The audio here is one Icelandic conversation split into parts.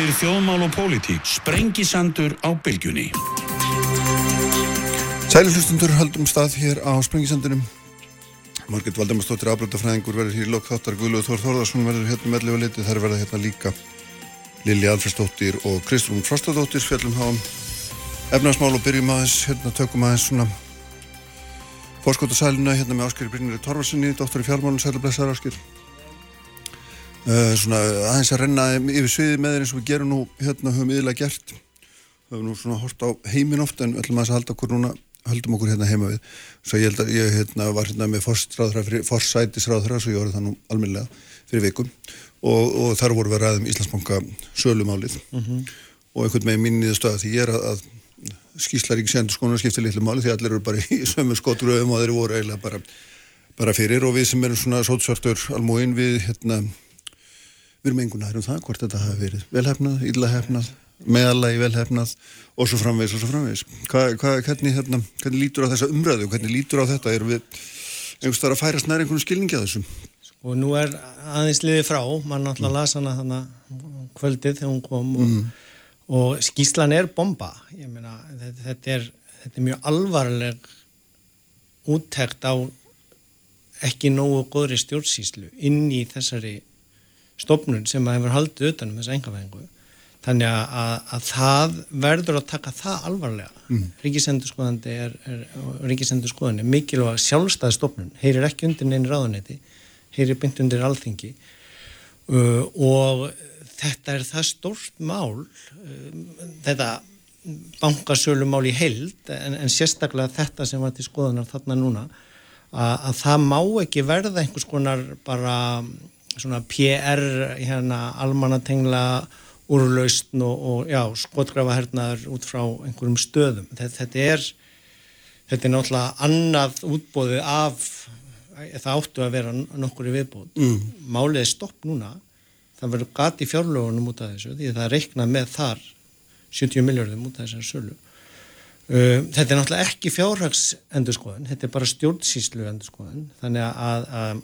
Frettir þjóðmál og pólitík. Sprengisandur á bylgjunni. Sæli hlustundur höldum stað hér á Sprengisandunum. Margit Valdemarsdóttir afbröndafræðingur verður hér í lokþáttar Guðluð Þór Þórðarsson verður hérna með lefa litið. Þær verða hérna líka Lili Alfredsdóttir og Kristrún Frostadóttir fjallum þá um efnarsmál og byrjum aðeins, hérna tökum aðeins svona fórskóta sæluna hérna með Áskeri Brynjari Torvarsinni, doktor í fjármálun, sælu blessaður Ásker. Uh, svona aðeins að renna yfir sviði með þér eins og við gerum nú hérna höfum yfirlega gert. Höfum nú svona hort á heimin ofta en ætlum að halda okkur núna höldum okkur hérna heima við svo ég held að ég hérna, var hérna með forsætisráðra svo ég voru það nú alminlega fyrir vikum og, og þar voru við að ræðum Íslandsbanka sölumálið mm -hmm. og einhvern veginn minniði stöða því ég er að, að skýslar ekki sendur skonar skipta litlu máli því allir eru bara í sömu skotröðum og þeir voru eiginlega bara, bara fyrir og við sem erum svona sótsvartur almúin við hérna við erum einhvern veginn það hvort þetta hafi verið velhefnað, illa hefnað meðalagi velhefnað og svo framvegs og svo framvegs hva, hva, hvernig, hérna, hvernig lítur á þessa umræðu hvernig lítur á þetta, erum við einhverstað að færast nær einhvern skilningi að þessum og nú er aðeins liðið frá. Mann náttúrulega las hana þannig kvöldið þegar hún kom og, mm. og skíslan er bomba. Meina, þetta, þetta, er, þetta er mjög alvarleg úttækt á ekki nógu góðri stjórnsýslu inn í þessari stofnun sem að hefur haldið utanum þessa engafæðingu þannig að, að það verður að taka það alvarlega. Mm. Ríkisendurskoðandi er, er Ríkisendurskoðandi er mikilvæg sjálfstæðstofnun heyrir ekki undir neina ráðanetti heyrir bynd undir alþingi. Uh, og þetta er það stort mál uh, þetta bankasölumál í held en, en sérstaklega þetta sem var til skoðunar þarna núna að, að það má ekki verða einhvers konar bara svona PR hérna almanatengla úrlausn og, og já, skotgrafahernaður út frá einhverjum stöðum. Þetta, þetta er þetta er náttúrulega annað útbóðið af það áttu að vera nokkur í viðbóð. Mm. Málið er stopp núna. Það verður gati fjárlögunum út af þessu því það reiknað með þar 70 miljardum út af þessar sölu. Uh, þetta er náttúrulega ekki fjárhags endurskoðan, þetta er bara stjórnsýslu endurskoðan, þannig að, að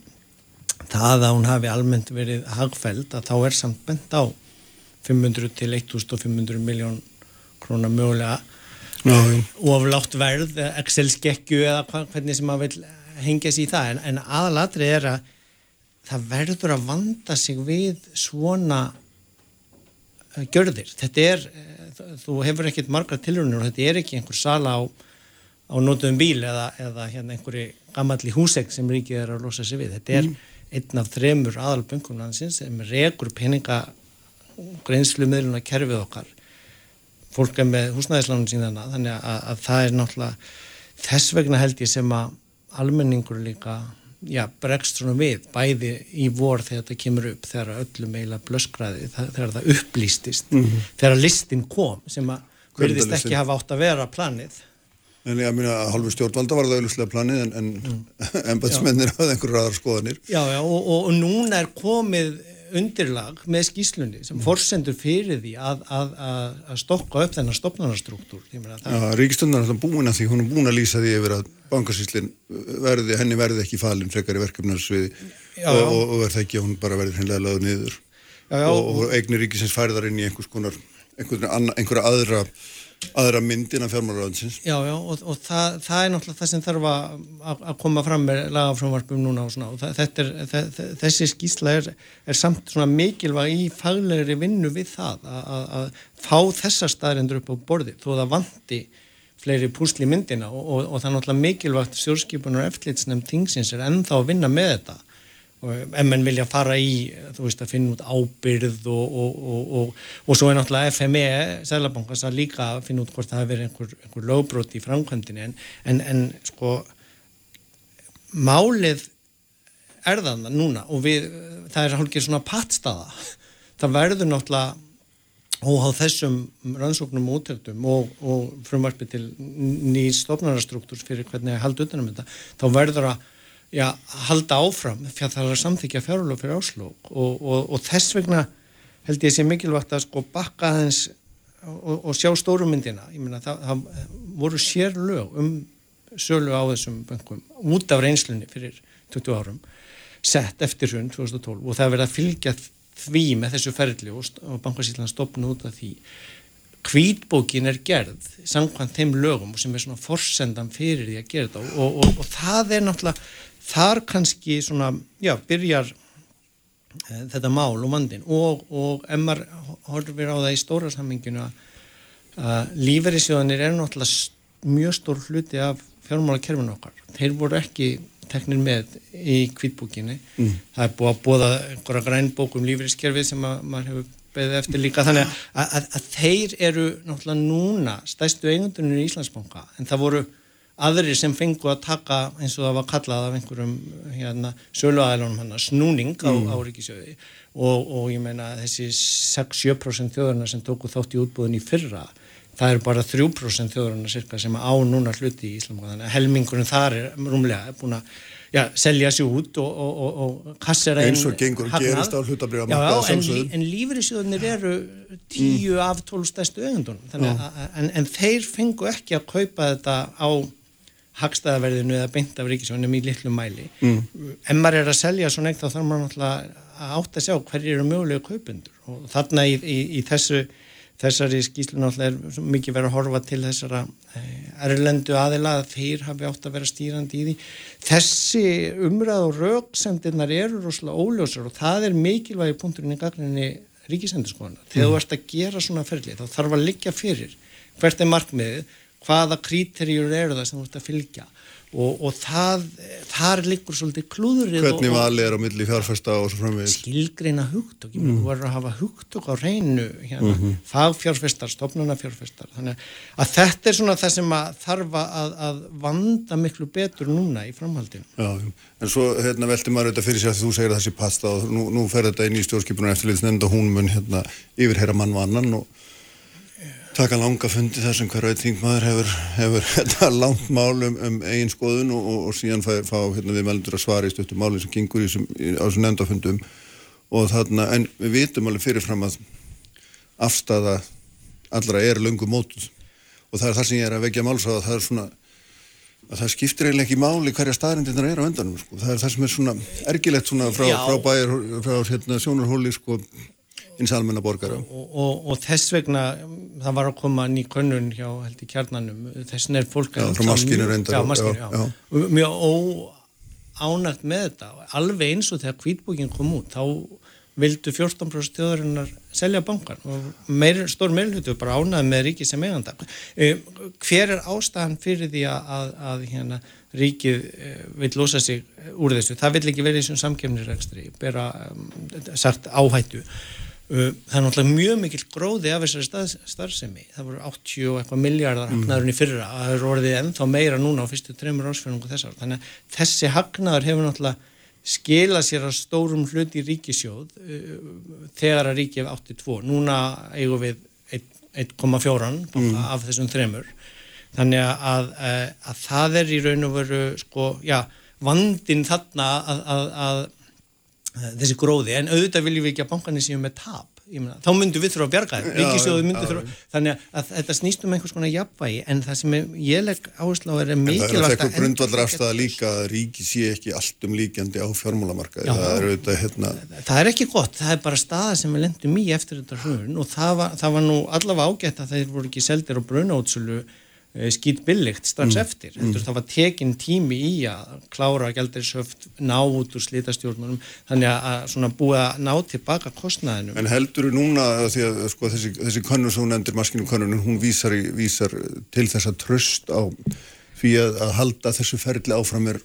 það að hún hafi almennt verið hagfæld að þá er samt bent á 500 til 1500 miljón krónar mögulega oflátt verð, Excel-skekju eða hvernig sem maður vil hengja sér í það, en, en aðalatri er að það verður að vanda sig við svona uh, gjörðir. Þetta er, þú hefur ekkert margar tilrunir og þetta er ekki einhver sala á, á nótum bíl eða, eða hérna einhverju gammalli húsegg sem ríkið er að losa sig við. Þetta er mm. Einn af þremur aðalböngunnansins sem rekur peninga greinslu miðluna kerfið okkar. Fólk er með húsnæðislánum síðana þannig að, að það er náttúrulega þess vegna held ég sem að almenningur líka já, bregst svona við, bæði í vor þegar þetta kemur upp, þegar öllum eiginlega blöskraði, þegar það upplýstist mm -hmm. þegar listin kom sem að verðist ekki hafa átt að vera planið En ég meina að halvu stjórnvalda var það auðvitslega planið en, en mm. embatsmennir hafði einhverju aðra skoðanir. Já, já, og, og, og núna er komið undirlag með skýslunni sem forsendur fyrir því að, að, að, að stokka upp þennan stopnarnastruktúr Já, Ríkistundan er búin að því hún er búin að lýsa því yfir að bankasýslinn verði, henni verði ekki falin frekar í verkefnarsviði og, og, verði ekki að hún bara verði hennilega lögð niður? Já, já, og, og eignir ríkisins færðar inn í einhvers konar einhverja aðra aðra myndin af fjármálaráðinsins Já, já, og, og það, það er náttúrulega það sem þarf að, að koma fram með lagaframvarpum núna og svona. Og það, er, þessi skýsla er, er samt svona mikilvæg í faglegri vinnu við það að, að fá þessar staðrindur upp á borði þó það vanti fleiri púsli myndina. Og, og, og það er náttúrulega mikilvægt stjórnskipunar og eftirlitsnefn tingsins er ennþá að vinna með þetta en menn vilja fara í þú veist að finna út ábyrð og, og, og, og svo er náttúrulega FME Sælabankars að líka finna út hvort það hefur verið einhver, einhver lögbrót í framkvæmdini en, en, en sko málið er það núna og við, það er hálfgeir svona pattstaða. Það verður náttúrulega óháð þessum rannsóknum og útöldum og frumvarfi til nýjum stofnararstruktúrs fyrir hvernig það haldi utanum þetta. Þá verður að já, halda áfram fyrir að það er að samþykja fjárlög fyrir áslók og, og, og þess vegna held ég sé mikilvægt að sko bakka þess og, og sjá stórumyndina ég meina það, það voru sér lög um sölu á þessum böngum út af reynslunni fyrir 20 árum sett eftir hún 2012 og það verið að fylgja því með þessu ferli og bankasýtlan stopna út af því. Kvítbókin er gerð samkvæmt þeim lögum sem er svona forsendan fyrir því að gera þetta. Og, og, og það er náttúrulega þar kannski svona, já, byrjar e, þetta mál og vandin og, og ef maður horfir á það í stóra samminginu að lífeyrisjóðanir er náttúrulega mjög stór hluti af fjármálakerfinu okkar. Þeir voru ekki teknir með í kvítbókinni mm. það er búið að bóða einhverja grænbók um lífeyriskerfið sem að, maður hefur beðið eftir líka þannig að, að, að þeir eru náttúrulega núna stæstu eigundunir í Íslandsbanka en það voru aðrir sem fengu að taka eins og það var kallað af einhverjum hérna, söluæðalunum hann snúning á, mm. á ríkisjöði og, og ég meina þessi 6-7% þjóðurna sem tóku þátt í útbúðin í fyrra það eru bara 3% þjóðurna cirka sem á núna hluti í Íslandbanka þannig að helmingurinn þar er rúmlega búin að já, selja sér út og, og, og, og kassera eins og gengur og gerist á hlutabriða en, en lífriðsjóðunir eru tíu mm. af tólf stærstu auðvendun en, en þeir fengu ekki að kaupa þetta á hagstæðaverðinu eða beint af ríkisjónum í litlu mæli mm. en maður er að selja svo neitt þá þarf maður náttúrulega að átta að sjá hverjir eru mögulega kaupundur og þarna í, í, í þessu þessari skýslu náttúrulega er mikið verið að horfa til þessara eh, erlendu aðila að þeir hafi átt að vera stýrandi í því. Þessi umræð og rauksendirnar eru rosalega óljósar og það er mikilvægi punkturinn í gagninni ríkisendurskona. Þegar mm. þú ert að gera svona ferli þá þarf að liggja fyrir hvert er markmiðið, hvaða kríterjur eru það sem þú ert að fylgja? Og, og það, þar liggur svolítið klúðrið hvernig vali er á milli fjárfesta og svo framvegis? Skilgreina hugtök, mm. verður að hafa hugtök á reynu hérna, mm -hmm. fagfjárfestar, stofnunafjárfestar þannig að þetta er svona það sem að þarf að, að vanda miklu betur núna í framhaldinu. Já, en svo hérna, velti maður þetta fyrir sig að þú segir að þessi pasta og nú, nú fer þetta inn í stjórnskipunum eftirlið nefnd og hún mun hérna, yfirherra mann og annan og taka langa fundi þar sem hver veit þingmaður hefur, hefur þetta langt mál um, eigin skoðun og, og, og síðan fá, fá hérna, við meldur að svara í stöttum málinn sem gengur í, í, á þessum nefndafundum. Og þarna, en við vitum alveg fyrirfram að afstafa allra er löngu mótuð. Og það er það sem ég er að vekja máls á að það er svona að það skiptir eiginlega ekki máli hverja staðrindirna er á öndanum sko. það er það sem er svona ergilegt svona frá, frá bæjar, frá hérna, sjónarhóli sko eins almenna borgara. Og, og, og þess vegna, það var að koma ný könnun hjá held í kjarnanum, þess vegna er fólk. Já, frá maskinu reyndar. Já, maskinu, já. já. Mjög óánægt með þetta, alveg eins og þegar kvítbúkin kom út, þá vildu 14% þjóðarinnar selja bankan og meir, stór meilhutu bara ánæði með ríki sem eiganda. Eh, hver er ástæðan fyrir því að, að, að hérna, ríkið eh, vil losa sig úr þessu? Það vil ekki verið í svona samkjöfniregstri, bara um, sagt áhættu. Uh, það er náttúrulega mjög mikil gróði af þessari stað, starfsemi. Það voru 80 og eitthvað miljardar hagnaðurinn í fyrra. Það er orðið ennþá meira núna á fyrstu tremur ásfjörnum þessar þannig að þessi hagnaður hefur náttúrulega skilað sér að stórum hluti í ríkisjóð uh, þegar að ríkið hefur 82 núna eigum við 1,4 mm. af þessum þremur. Þannig að, að, að, að það er í raun og veru sko, já, vandin þarna að Eh, þessi gróði, en auðvitað viljum við ekki að bankanir séu með tap, myna, þá myndum við þurfa að bjarga þeim, ríkisjóðu myndu þurfa þannig að þetta snýst um einhvers konar jafnvægi en það sem ég legg áherslu á er mikilvægt að... Það er eitthvað grundvallar afstæða líka að ríki sé ekki allt um líkjandi á fjármúlamarkaði, það er auðvitað hérna... Það er ekki gott, það er bara staða sem við lendum í eftir þetta hrun. Og það var, það var nú allavega ágætt að þeir voru ekki seldir á brunautsölu Eh, skýt byllikt strax mm. eftir mm. það var tekin tími í að klára gældarisöft, ná út úr slítastjórnunum, þannig að svona búið að ná tilbaka kostnæðinu En heldur þú núna því að sko, þessi, þessi kannun sem hún endur maskinu kannunum hún vísar, í, vísar til þess að tröst á því að, að halda þessu ferli áfram er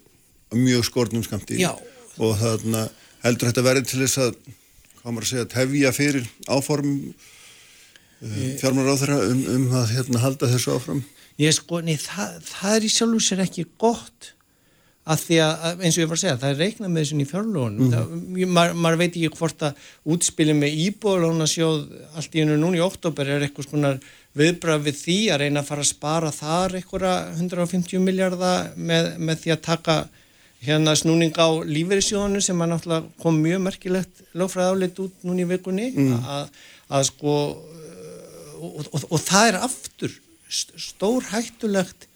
mjög skornum skamti Já. og þarna heldur þetta verið til þess að hvað maður að segja, tefja fyrir áform uh, fjármar á þeirra um, um að hérna, halda þessu áfram ég sko, nei, það, það er í sjálf sér ekki gott að því að, eins og ég var að segja, það er reiknað með þessun í fjárlónum mm. maður mað veit ekki hvort að útspili með íbólónasjóð allt í hennu núni í oktober er eitthvað svona viðbrað við því að reyna að fara að spara þar eitthvað 150 miljardar með, með því að taka hérna snúning á lífeyrissjónu sem að náttúrulega kom mjög merkilegt lögfræð áleitt út núni í vikunni mm. að, að sko og, og, og það er aftur stór hættulegt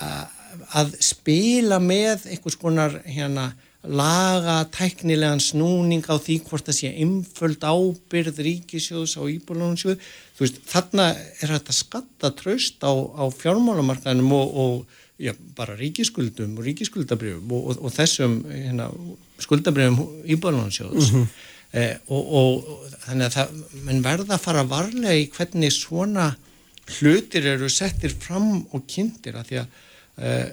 að spila með einhvers konar hérna laga tæknilegan snúning á því hvort það sé einföld ábyrð ríkisjóðs á íbúrlónarsjóð þú veist, þarna er þetta skatta tröst á, á fjármálamarkaðinum og, og já, bara ríkiskuldum og ríkiskuldabrjöfum og, og, og þessum hérna, skuldabrjöfum íbúrlónarsjóðs mm -hmm. eh, og þannig að það, menn verða að fara varlega í hvernig svona hlutir eru settir fram og kynntir að því að eh,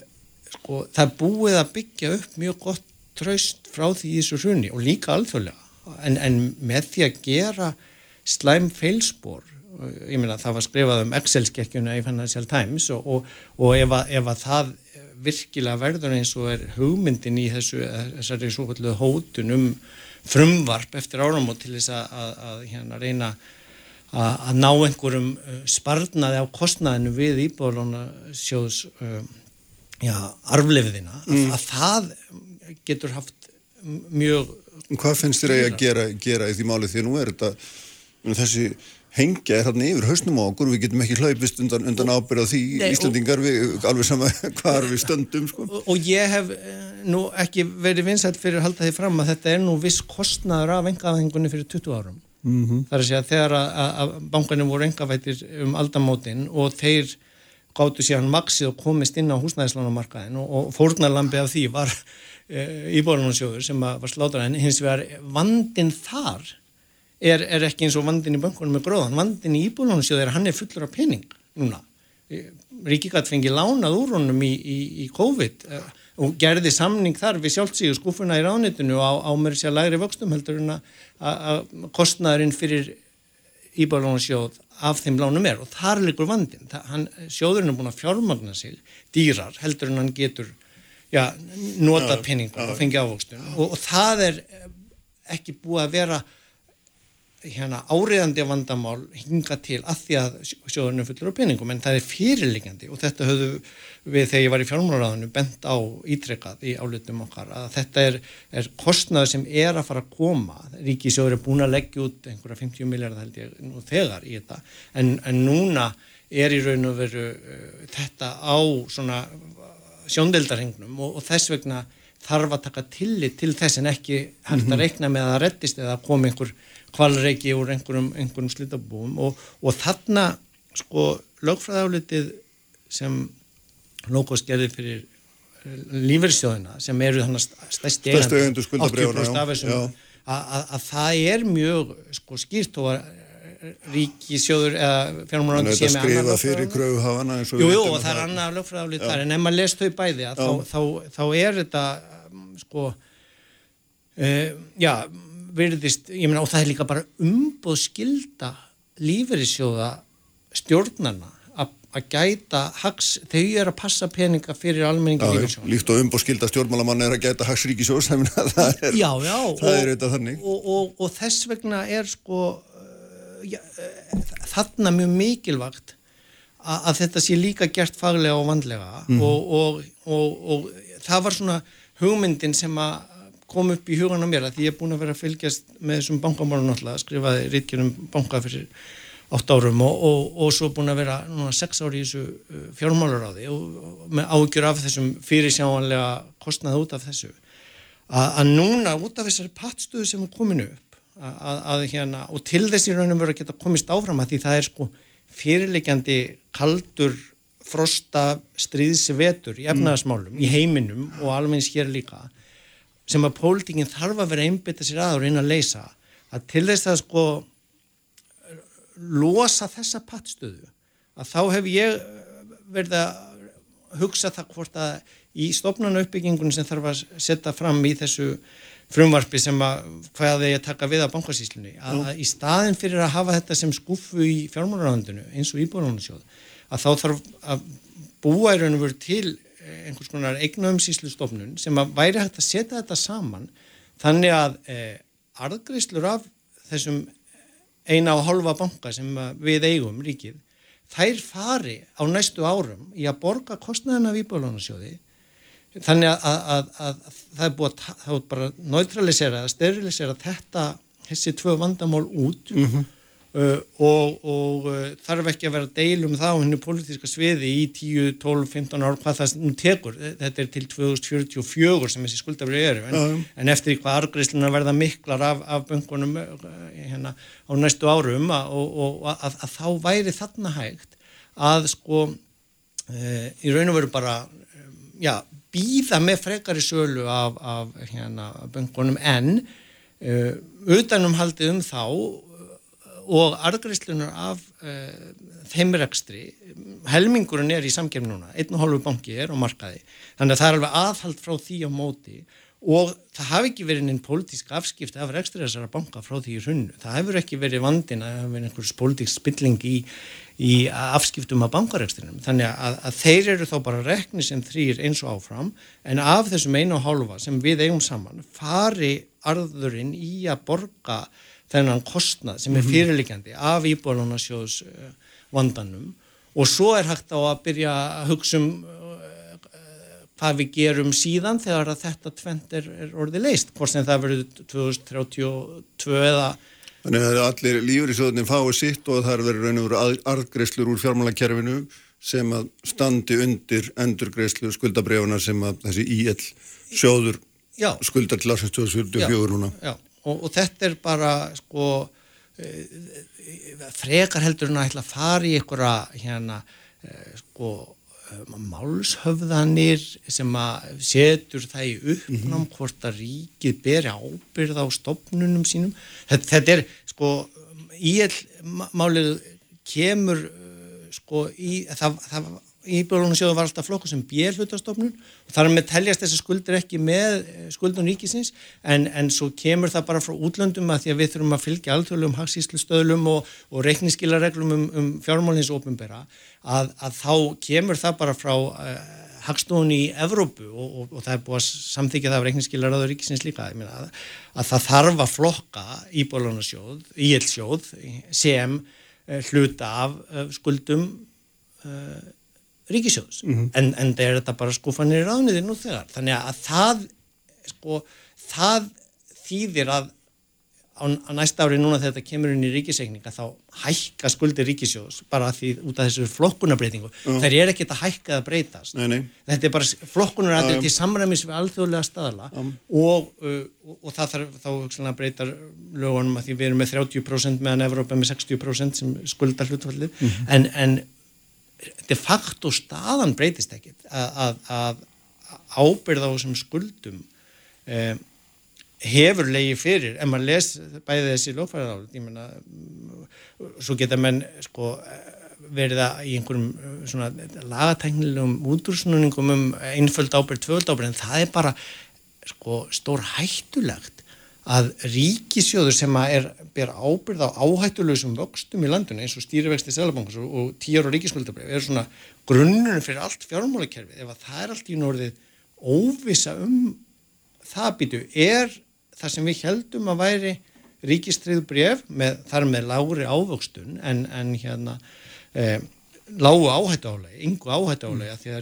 sko, það búið að byggja upp mjög gott tröst frá því þessu hrunni og líka alþjóðlega. En, en með því að gera slæm feilspor ég meina það var skrifað um Excel-skekkjuna í Financial Times og, og, og ef, að, ef að það virkilega verður eins og er hugmyndin í þessu þessari svo hótun um frumvarp eftir áramót til þess að, að, að hérna reyna að ná einhverjum uh, sparnaði á kostnaðinu við íbúðalóna sjóðs um, já, arflefiðina mm. að það getur haft mjög... Hvað finnst þér að gera, gera í því máli því að nú er þetta, þessi hengja er hérna yfir hausnum á okkur, við getum ekki hlaupist undan, undan ábyrða því Nei, Íslandingar við alveg sama hvað við stöndum sko. og, og ég hef eh, nú ekki verið vinsætt fyrir að halda því fram að þetta er nú viss kostnaður af engaðhengunni fyrir 20 árum mm -hmm. þar að segja þegar að, að bankanum voru engavættir um aldamótin og þeir gáttu síðan maksið og komist inn á húsnæðislánamarkaðin og, og fórnarlambi af því var Eh, íbúðalunarsjóður sem var slátur en hins vegar vandin þar er, er ekki eins og vandin í bankunum með gróðan, vandin í íbúðalunarsjóður að hann er fullur af pening núna eh, Ríkikat fengi lánað úr honum í, í, í COVID uh, og gerði samning þar við sjálfsíðu skúfuna í ránitinu á, á mér sér lægri vöxtum heldur en að kostnæðurinn fyrir íbúðalunarsjóð af þeim lánum er. Og þar likur vandin, það, hann, sjóðurinn er búin að fjármagna sig dýrar heldur en hann getur já, nota ja. og fengi ávokstun og, og það er ekki búið að vera hérna áriðandi vandamál hinga til að því að sjóðurinn fullur á penningum en það er fyrirliggjandi og þetta höfðu við þegar ég var í fjármálaráðinu bent á ítrekkað í álutum okkar að þetta er, er kostnaður sem er að fara að koma Ríkisjóður er búin að leggja út einhverja 50 miljardar held ég nú þegar í þetta en, en núna er í raun og veru uh, þetta á svona sjóndeldarhengnum og, og þess vegna þarf að taka tillit til þess en ekki hægt að mhm. reikna með að það rettist eða að koma einhver kvalreiki úr einhverjum, einhverjum slitabúum og, og þarna sko lögfræðálitið sem Lókos gerði fyrir eh, lífeyrissjóðina sem eru þannig stærsti eigandi 80% af þessum að það er mjög sko skýrt og að ríkisjóður eða fjármárandi sem er annað skrifa fyrir kröfuhafana Jú, jú, og það er annað lögfræðálið þar en ef maður les þau bæði þá, þá, þá er þetta sko uh, já, verðist ég meina og það er líka bara umbóð skilda lífeyrissjóða stjórnarna að gæta hags, þau eru að passa peninga fyrir almenningi lífeyrissjóða Líkt og umbóð skilda stjórnmálamann er að gæta hags ríkisjós það er, já, já, það og, er þetta þannig. og, og, og þess vegna er sko ja, þarna mjög mikilvægt að, að þetta sé líka gert faglega og vandlega. Mm. og, og, og, og það var svona hugmyndin sem að kom upp í hugan á mér að því ég er búin að vera að fylgjast með þessum bankamálun alltaf, skrifaði rítkjörnum banka fyrir 8 árum og svo búin að vera núna 6 ári í þessu uh, fjármálur á því og með ágjur af þessum fyrirsjáanlega kostnaði út af þessu. Að, að núna út af þessari pattstöðu sem er kominu upp að, að hérna og til þessi raunum verður að geta komist áfram að því það er sko fyrirleikjandi kaldur frosta stríðsvetur í efnaðasmálum í heiminum og alveg hér líka sem að pólitingin þarf að vera einbita sér að og reyna að leysa. Að til þess að sko losa þessa pattstöðu að þá hef ég verið að hugsa það hvort að í stopnarnu uppbyggingun sem þarf að setja fram í þessu frumvarfi sem að hvað þeir taka við á bankasíslunni að, að í staðin fyrir að hafa þetta sem skuffu í fjármálaráðundinu eins og íbúrlónasjóð að þá þarf að búa í raun og veru til eh, einhvers konar eignaumsíslustofnun sem að væri hægt að setja þetta saman þannig að eh, arðgreislur af þessum eina og halva banka sem við eigum ríkið þær fari á næstu árum í að borga kostnæðina af íbúrlónasjóði þannig að, að, að, að það er búið að það er bara neutralisera, sterilisera þetta þessi tvö vandamál út mm -hmm. Uh, og, og uh, þarf ekki að vera að deilum þá henni politíska sviði í 10, 12, 15 ár hvað það nú tekur, þetta er til 2044 sem þessi skuldabrið eru en, Já. en eftir hvað argreifsluna verða miklar af, af böngunum uh, hérna, á næstu árum að, og, og að, að þá væri þarna hægt að sko í raun og veru bara um, já, býða með frekari sölu af, af hérna, böngunum en utanum haldið um þá og arðgreifslunar af uh, þeim rekstri, helmingurinn er í samkjörn núna, einn og hálfu banki er á markaði, þannig að það er alveg aðhald frá því á móti og það hafi ekki verið einn pólitísk afskipti af rekstri þessara banka frá því í hrunnu, það hefur ekki verið vandin að hafa verið einhvers pólitísk spilling í, í afskiptum af bankarekstrinum, þannig að, að þeir eru þá bara rekni sem þrýr eins og áfram en af þessum einu og hálfa sem við eigum saman fari arðurinn í að borga þennan kostnað sem er fyrirlikjandi af íbólunasjóðs vandanum. Og svo er hægt á að byrja að hugsa um hvað við gerum síðan þegar að þetta tvent er, er orðið leist, hvort sem það verður 2032 eða Þannig að allir lífriðsjóðin fái sitt og það er verið raun og veru arðgreislur úr fjármálakerfinu sem að standi undir endurgreislu skuldabrefuna sem að þessi IL sjóður já, skuldar til ásins 2044 núna. já, og, og þetta er bara sko e, frekar heldur en að ætla að fara í einhverja hérna e, sko málshöfðanir sem að setur það í uppnám hvort að ríkið beri ábyrð á stopnunum sínum. Þetta, þetta er sko íell málið kemur sko í það, það Íbjörlunum sjóðu var alltaf flokku sem björlutastofnun og þar með teljast þessi skuldir ekki með skuldun ríkisins. En, en svo kemur það bara frá útlöndum að því að við þurfum að fylgja alþjóðlegum hagsíslustöðlum og, og reikniskilareglum um, um fjármálins ofinbera að, að þá kemur það bara frá uh, hagstofun í Evrópu og, og, og það er búið að samþykja það af reikniskilaráður ríkisins líka. Að, að það þarf að flokka Íbjörlunasjóð, íelsjóð sem uh, hluta af uh, skuldum ríkisjóðs, mm -hmm. en, en það er þetta bara skúfanir í ráðniði nú þegar þannig að það sko, það þýðir að á, á næsta ári núna þegar þetta kemur inn í ríkisegninga þá hækka skuldir ríkisjóðs bara því út af þessu flokkunarbreytingu uh. þær er ekkert að hækka að breytast nei, nei. þetta er bara flokkunar uh. til samræmis við alþjóðlega staðala um. og, uh, og, og það þarf þá hugsanlega að breyta lögunum að því við erum með 30% meðan Evrópa með 60% sem skuldar hlutfallið -hmm. en, en de facto staðan breytist ekkit að, að, að ábyrða á þessum skuldum eh, hefur leiði fyrir. Ef maður les bæði þessi menna svo geta menn sko verið að í einhverjum svona lagatæknilegum útrúsnuningum um einföld ábyrð, tvöld ábyrð en það er bara sko stór hættulegt að ríkisjóður sem að er ber ábyrð á áhættulegsum vöxtum í landinu eins og stýrivexti selabankars og, og tíjar og ríkiskuldabref er svona grunnurinn fyrir allt fjármálakerfið. Ef að það er allt í norðið óvisa um það býtu er það sem við heldum að væri ríkistrið bref með, þar með lágri ávöxtun en, en hérna eh, lágu áhættu álega, yngu áhættu álega því að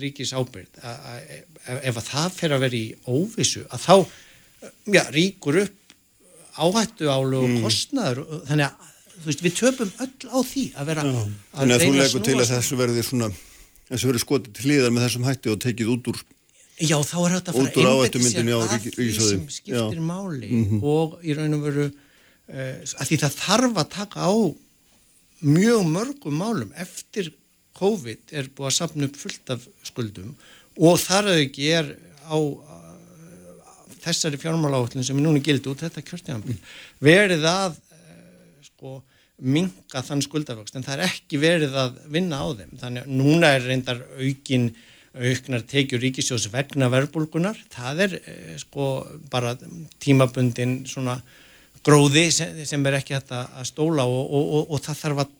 ríkis ábyrð ef að það fer að vera í óvisu að þá já, ríkur upp áhættu álu og mm. kostnaður þannig að veist, við töpum öll á því að vera já. að þannig að þú leggur til að þessu verði svona þessu verði skotið til hliðar með þessum hætti og tekið út úr já þá er þetta að fara að einbetta sér að því sem skiptir já. máli mm -hmm. og í raun og veru uh, að því það þarf að taka á mjög mörgum málum eftir COVID er búið að sapna upp fullt af skuldum og þar að ekki er á þessari fjármáláhullin sem er núna gildi út þetta kjörstjánambil verið að uh, sko minga þann skuldavöxt. En það er ekki verið að vinna á þeim. Þannig að núna er reyndar aukin auknar tekjur ríkisjós vegna verbulgunar, það er uh, sko bara tímabundin svona gróði sem, er ekki hægt að stóla og, og, og, og það þarf að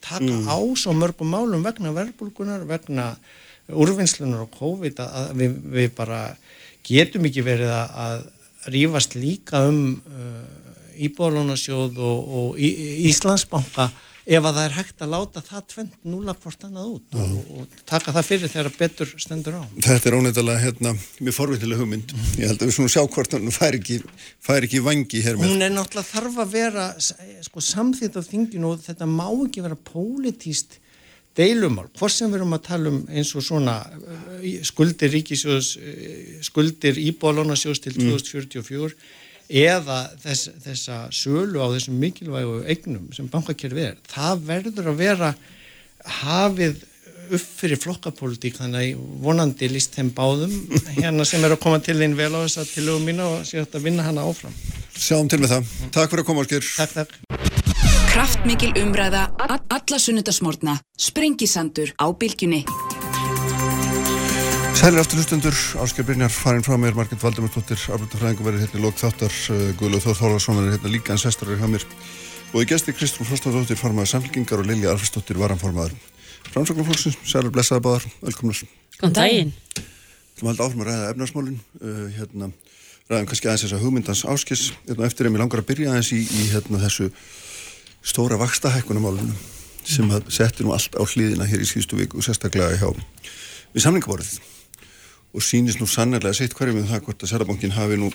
taka mm. á svo mörgum málum vegna verbulgunar, vegna úrvinnslunar og COVID að við, við bara getum ekki verið að, rýfast líka um uh, Íbólunasjóð og, og Íslandsbanka ef að það er hægt að láta það tvent núla hvort annað út og, og taka það fyrir þegar betur stendur á. Þetta er ónefnilega hérna, mér forvitilega hugmynd. Ég held að við svona sjá hvort hann fær ekki, fær ekki vangi hér með. Hún er náttúrulega þarf að vera sko, samþýtt á þinginu og þetta má ekki vera pólitíst deilumál. Hvort sem við erum að tala um eins og svona eh, skuldir ríkisjóðs, eh, skuldir íbólónasjós til 2044 mm eða þess, þessa sölu á þessum mikilvægu eignum sem bankakerfið er, það verður að vera hafið upp fyrir flokkapólitík þannig vonandi líst þeim báðum hérna sem er að koma til þín vel á þessa tilögum mína og sé að vinna hana áfram. Sjáum til með það. Takk fyrir að koma Ásker Takk, takk Kraftmikil umræða, alla sunnudasmórna Sprengisandur á bylgjunni Sælir aftur hlustundur, Ásker Brynjar farin frá mér, Margit Valdemursdóttir, Arbrútafræðingu verið hérna í lók þáttar, uh, Guðlaug Þór Þólarsson verið hérna líka en sestur er hjá mér og í gesti Kristrún Frostadóttir formaður samfélkingar og Lilja Alfredsdóttir varanformaður. Framsögnarflóksins, Sælir blessaði báðar, velkomnar. Góðan daginn. Þú maður áfram að ræða efnarsmálinn, uh, hérna, ræðum kannski aðeins þessa hugmyndans áskis, hérna eftir að mér langar að byrja aðeins í, í hérna þessu stóra vakstahækkunumálunum sem setti nú allt á hlýðina hér í síðustu viku, sérstaklega hjá við samlingaborðið og sínist nú sannarlega sitt hverjum með það hvort að Særabankin hafi nú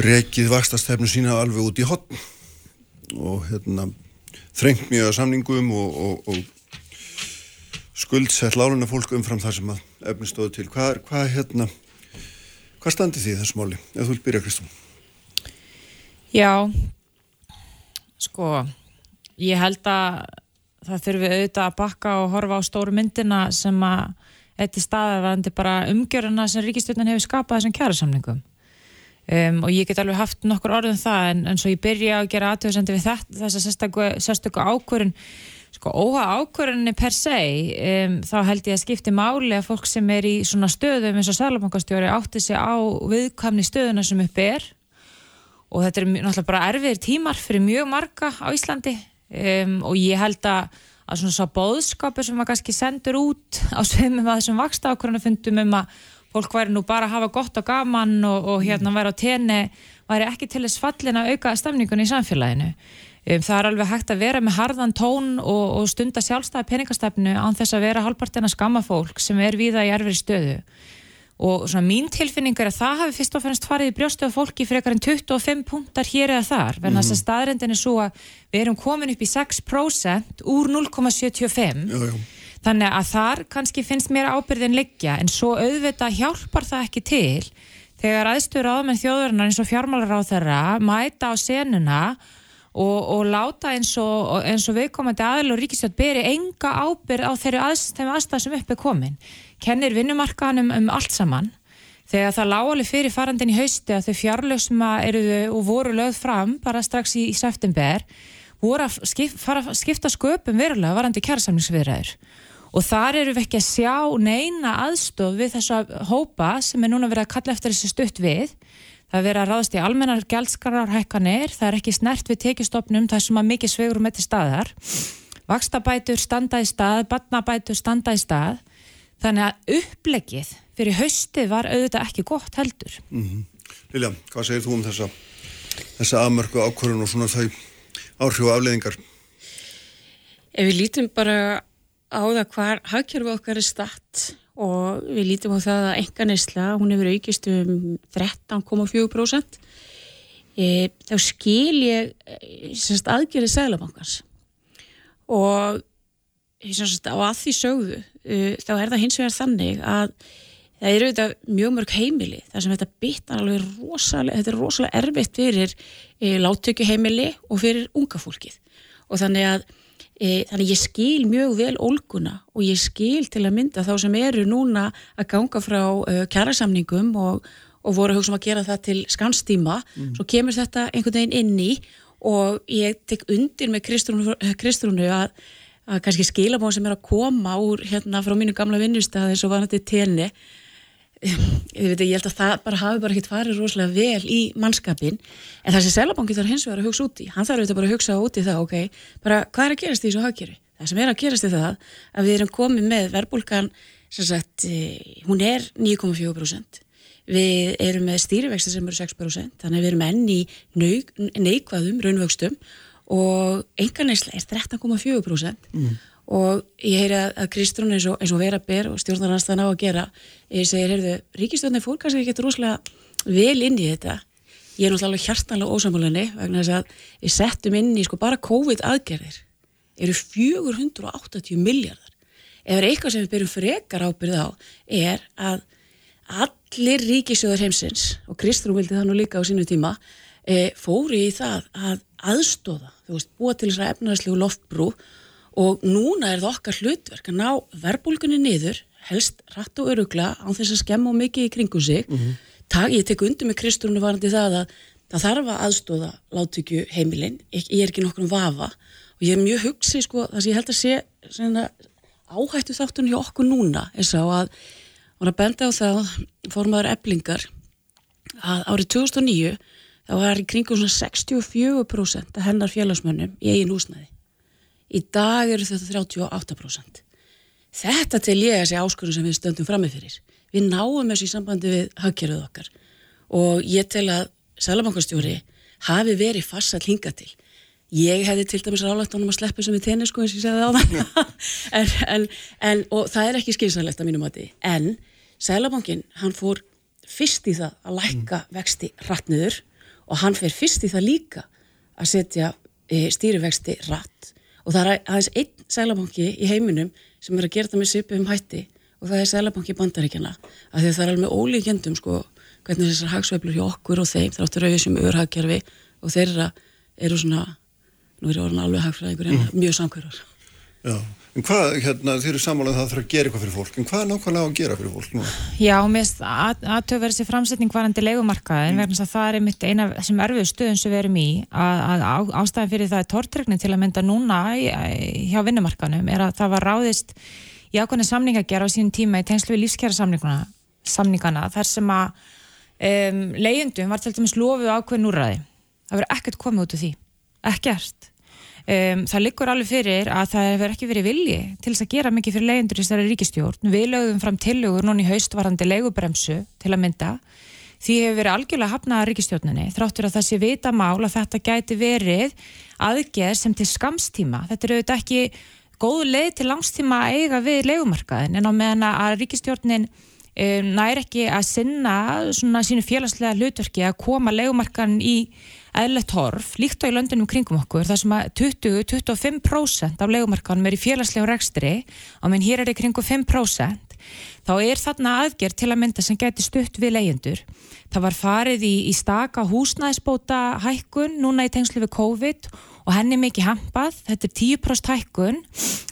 rekið vakstastefnu sína alveg út í hotn og hérna þrengt mjög að samningum og, og, og skuldsett láluna fólk umfram það sem að efni stóðu til. Hvað, hvað hérna hvað standi því þessu máli? Ef þú vil byrja Kristún. Já sko ég held að það þurfi auðvitað að bakka og horfa á stóru myndina sem að eitt í staðarvandi bara umgjöruna sem ríkistjóðin hefur skapað þessum kjærasamningum um, og ég get alveg haft nokkur orðum það en, en svo ég byrja að gera aðtöðsendu við þetta, þessa sérstöku ákvörun sko óha ákvörunni per se um, þá held ég að skipti máli að fólk sem er í svona stöðum eins og sælabankastjóri átti sig á viðkamni stöðuna sem uppi er og þetta er náttúrulega bara erfiðir tímar fyrir mjög marga á Íslandi. Um, og ég held að að svona svo bóðskapur sem maður kannski sendur út á sveimum að þessum vaksta ákvörðinu fundum um að fólk væri nú bara að hafa gott og gaman og, og hérna væri á tenni væri ekki til þess fallin að auka stemningunni í samfélaginu. Um, það er alveg hægt að vera með harðan tón og, og stunda sjálfstæði peningastefnu án þess að vera halvpartina skamma fólk sem er viða í erfiri stöðu og svona mín tilfinning er að það hafi fyrst og fennast farið í brjóstu af fólki frekar en 25 punktar hér eða þar. Verðan þess að mhm. staðrendin er svo að við erum komin upp í 6% úr 0,75 þannig að þar kannski finnst mér ábyrðin liggja en svo auðvita hjálpar það ekki til þegar aðstöður áðmenn þjóðurnar eins og fjármálar á þeirra mæta á senuna og, og láta eins og, eins og viðkomandi aðl og ríkistjótt beri enga ábyrð á þeirri aðstæð sem upp er komin kennir vinnumarkaðanum um allt saman. Þegar það lágali fyrir farandin í hausti að þau fjárlög sem eruðu og voru lögð fram bara strax í, í september voru að skip, fara, skipta sköpum verulega varandi kjærasamlingsviðræður og þar eru við ekki að sjá neina aðstof við þessa hópa sem er núna verið að kalla eftir þessi stutt við. Það er verið að ráðast í almennar gældskararhækkanir, það er ekki snert við tekistofnum það sem að mikið svegur um þetta staðar. Vakstabætur standa í stað, batnabætur standa í stað Þannig að upplegið fyrir haustið var auðvitað ekki gott heldur. Mm -hmm. Lilja, hvað segir þú um þessa, þessa afmörku ákvörðun og svona þau áhrif og afleðingar? Ef við lítum bara á það hvar hagkjörfu okkar er statt og við lítum á það að enganisla, hún hefur aukist um 13,4% e, þá skil ég e, aðgerið seglabankars og sagt, á að því sögðu uh, þá er það hins vegar þannig að það eru þetta mjög mörg heimili þar sem þetta bitar alveg rosalega þetta er rosalega erfitt fyrir uh, láttöku heimili og fyrir unga fólkið og þannig að uh, þannig ég skil mjög vel ólguna og ég skil til að mynda þá sem eru núna að ganga frá uh, kjærasamningum og, og voru hugsa um að gera það til skanstíma mm. svo kemur þetta einhvern veginn inn í og ég tek undir með Kristrúnu að að kannski skilabón sem er að koma úr hérna frá mínu gamla vinnustæði eins og var þetta tenni ég held að það bara hafi bara ekkert farið rosalega vel í mannskapin en það sem Selabanki þarf hins vegar að hugsa út í. Hann þarf auðvitað bara að hugsa út í það ok, bara hvað er að gerast í þessu hagkjöri það sem er að gerast í það að við erum komið með verbulgan sagt, eh, hún er 9,4% við erum með stýrivexti sem eru 6% þannig að við erum enn í neikvæðum raunvöxtum og enganeysla er 13,4% mm. og ég heyri að, að Kristrún eins eins og vera ber og stjórnarnastan á að gera ég segir, heyrðu, ríkistjórnir fór kannski ekki rosalega vel inn í þetta. Ég er náttúrulega hjartanlega ósamfélagni vegna þess að við settum inn í sko bara COVID aðgerðir eru 480 miljardar ef er eitthvað sem við byrjum frekar ábyrð á er að allir ríkisjóðar heimsins og Kristrún vildi það nú líka á sínu tíma e, fóri í það að aðstóða, þú veist, búa til þess að efnarslegu loftbrú og núna er það okkar hlutverk að ná verbulgunni niður, helst rætt og örugla án þess að skemma mikið í kringu sig mm -hmm. Tak, ég tek undir með Kristrúnu varandi það að það þarf að aðstóða láttökju heimilinn, ég, ég er ekki nokkur um vafa og ég er mjög hugsið sko, þess að ég held að sé svona, áhættu þáttunni hjá okkur núna er sá að var að benda á það formadur eblingar að árið 2009 þá var í kringum svona 64% af hennar félagsmönnum í eigin húsnæði. Í dag eru þetta 38%. Þetta til ég er þessi áskurðum sem við stöndum framifyrir. Við náum þessu í sambandi við hagkerfið okkar og ég tel að Sælabankastjóri hafi verið farsall hinga til. Ég hefði til dæmis rálægt ánum að sleppu sem við tenni sko eins og ég segði á það en, en, en, og það er ekki skynsalegt að mínum að því en Sælabankin hann fór fyrst í það að lækka vexti hrattniður og hann fer fyrst í það líka að setja e, stýrivexti rætt. Og það er aðeins einn sælabanki í heiminum sem er að gera það með svipu um hætti og það er sælabanki bandaríkjana af því það er alveg ólíkjendum sko hvernig þessar hagsveiflur hjá okkur og þeim þráttur auðvitað sem öðurhagkerfi og þeirra eru svona, nú er ég orðin alveg hagfræðingur en mm. mjög samkverðar Já En hvað, hérna, þeir eru sammálað að það þarf að gera eitthvað fyrir fólk, en hvað er nákvæmlega að gera fyrir fólk nú? Já, mér aðtöf verið sér framsetning varandi legumarkaðin, mm. vegna að það er einmitt eina sem erfið stöðun sem við erum í, að, að ástæðan fyrir það er tortregni til að mynda núna hjá vinnumarkaðnum, er að það var ráðist í ákveðinu samning að gera á sínum tíma í tengslu við lífskjara samningana, þar sem að um, leyendum var til dæmis lofu ákveðin úrraði. Það verið ekkert komið út af því, ekkert Um, það liggur alveg fyrir að það hefur ekki verið vilji til þess að gera mikið fyrir leyendur í þessari ríkistjórn. Við lögum fram tillögur núni í haustvarandi leigubremsu til að mynda. Því hefur verið algjörlega hafnaða ríkistjórninni þráttur að það sé vita mál að þetta gæti verið aðgerð sem til skamstíma. Þetta eru auðvitað ekki góð leið til langstíma að eiga við leigumarkaðin en á meðan að ríkistjórnin um, næri ekki að sinna svona sínu félagslega hlutverki að koma leigumarkaðin í eðlert horf, líkt á í löndunum kringum okkur, þar sem að 20-25% af legumarkanum er í félagslegum rekstri og menn hér er í kringum 5%, þá er þarna aðgerð til að mynda sem getur stutt við leyendur. Það var farið í, í staka húsnæðisbóta hækkun núna í tengslu við COVID og henni mikið hampað, þetta er 10% hækkun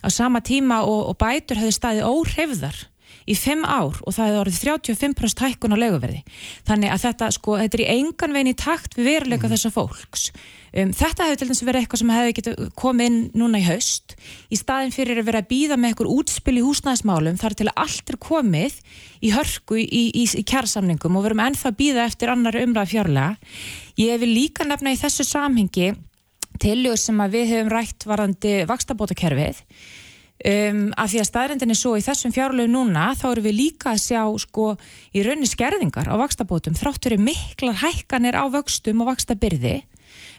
á sama tíma og, og bætur hefði staðið óhrefðar í 5 ár og það hefur orðið 35% hækkun á leguverði. Þannig að þetta, sko, þetta er í engan veginn í takt við veruleika mm. þessar fólks. Um, þetta hefur til dæmis verið eitthvað sem hefði getið komið inn núna í haust. Í staðin fyrir að vera að býða með einhver útspil í húsnæðismálum þar til að allt er komið í hörku í, í, í, kjærsamningum og verum ennþá að býða eftir annar umræð fjárlega. Ég vil líka nefna í þessu samhengi tiljóð sem við hefum rætt varandi vakstabótakerfið Um, af því að staðrendin er svo í þessum fjárlegu núna þá eru við líka að sjá sko í raunni skerðingar á vakstabótum þráttur er miklar hækkanir á vöxtum og vakstabyrði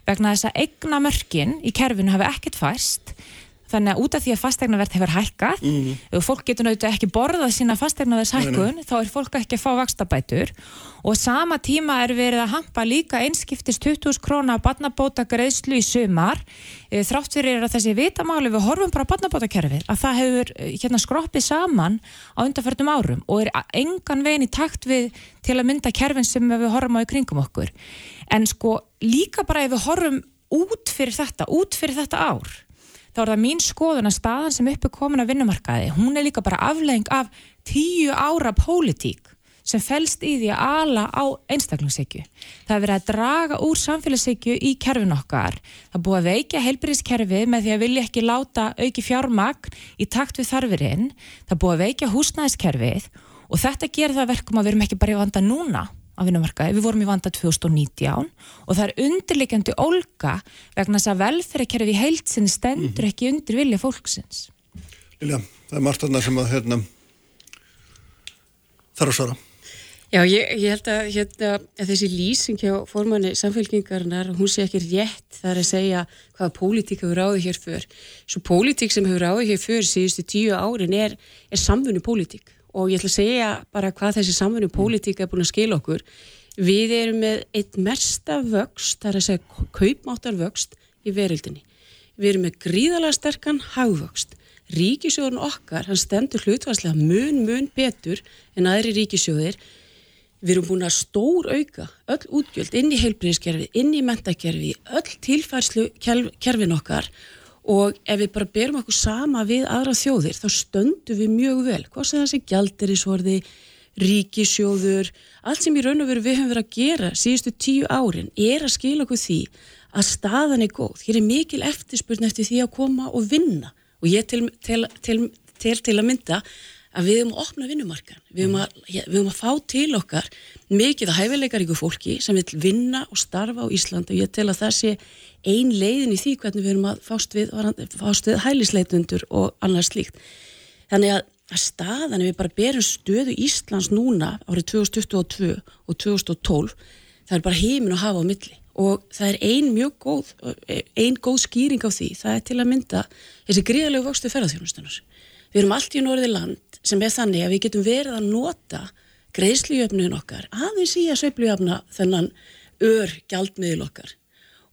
vegna þess að eigna mörkin í kerfinu hafi ekkert fæst þannig að út af því að fastegnaverð hefur hækkað mm og fólk getur náttúrulega ekki borðað sína fastegnaverðs hækkun, þá er fólk ekki að fá vakstabætur og sama tíma er verið að hampa líka einskiptist 20.000 krónar badnabóta greiðslu í sumar. E, þrátt fyrir að þessi vitamáli við horfum bara badnabótakerfið að það hefur e, hérna, skroppið saman á undarförnum árum og er engan veginn í takt við til að mynda kerfin sem við horfum á í kringum okkur. En sko líka bara ef við horfum út fyrir þetta, út fyrir þetta ár þá er það mín skoðun að staðan sem uppi komin að vinnumarkaði, hún er líka bara aflegging af tíu ára pólitík sem fælst í því að ala á einstaklingssekju. Það er verið að draga úr samfélagssekju í kerfin okkar. Það búið að veikja heilbyrðiskerfi með því að vilja ekki láta auki fjármagn í takt við þarfirinn. Það búið að veikja húsnæðiskerfið og þetta gerir það verkum að við erum ekki bara í vanda núna á vinnumarkaði, við vorum í vanda 2019 og það er undirleikjandi olga vegna þess að velferðarkerfi í heilsinni stendur ekki undir vilja fólksins. Lilja, það er margt aðna sem að hérna, þarf að svara. Já, ég, ég held að, hérna, að þessi lýsing hjá formanni samfélkingarnar, hún sé ekki rétt þar að segja hvaða pólitík hefur ráðið hér fyrr. Svo pólitík sem hefur ráðið hér fyrr síðustu tíu árin er, er samfunni pólitík og ég ætla að segja bara hvað þessi samfunni pólitík er búin að skila okkur. Við erum með eitt mersta vöxt, þar að segja kaupmáttar vöxt í verildinni. Við erum með gríðalega sterkan hagvöxt. Ríkisjóðun okkar, hann stendur hlutvarslega mun, mun betur en aðri ríkisjóðir Við erum búin að stór auka öll útgjöld inn í heilbríðiskerfi, inn í mentakerfi, öll tilfærslu kerfin okkar og ef við bara berum okkur sama við aðra þjóðir þá stöndum við mjög vel. Hvað sem þessi gjaldirisvorði, ríkisjóður, allt sem í raun og veru við höfum verið að gera síðustu tíu árin er að skila okkur því að staðan er góð. Hér er mikil eftirspurn eftir því að koma og vinna og ég til, til, til, til að mynda að við höfum að opna vinnumarkan, við höfum að, að fá til okkar mikið að hæfileikaríku fólki sem vil vinna og starfa á Ísland og ég tel að það sé ein leiðin í því hvernig við höfum að fást við, fást við hælisleitundur og annars slíkt. Þannig að, að staðan við bara berum stöðu Íslands núna árið 2022 og 2012 það er bara heimin að hafa á milli og það er ein mjög góð, ein góð skýring á því, það er til að mynda þessi gríðalegu vöxtu ferðarþjónustunar. Við erum allt í norði land sem er þannig að við getum verið að nota greiðslujöfnun okkar aðeins í að sveiflujöfna þennan ör gjaldmiðil okkar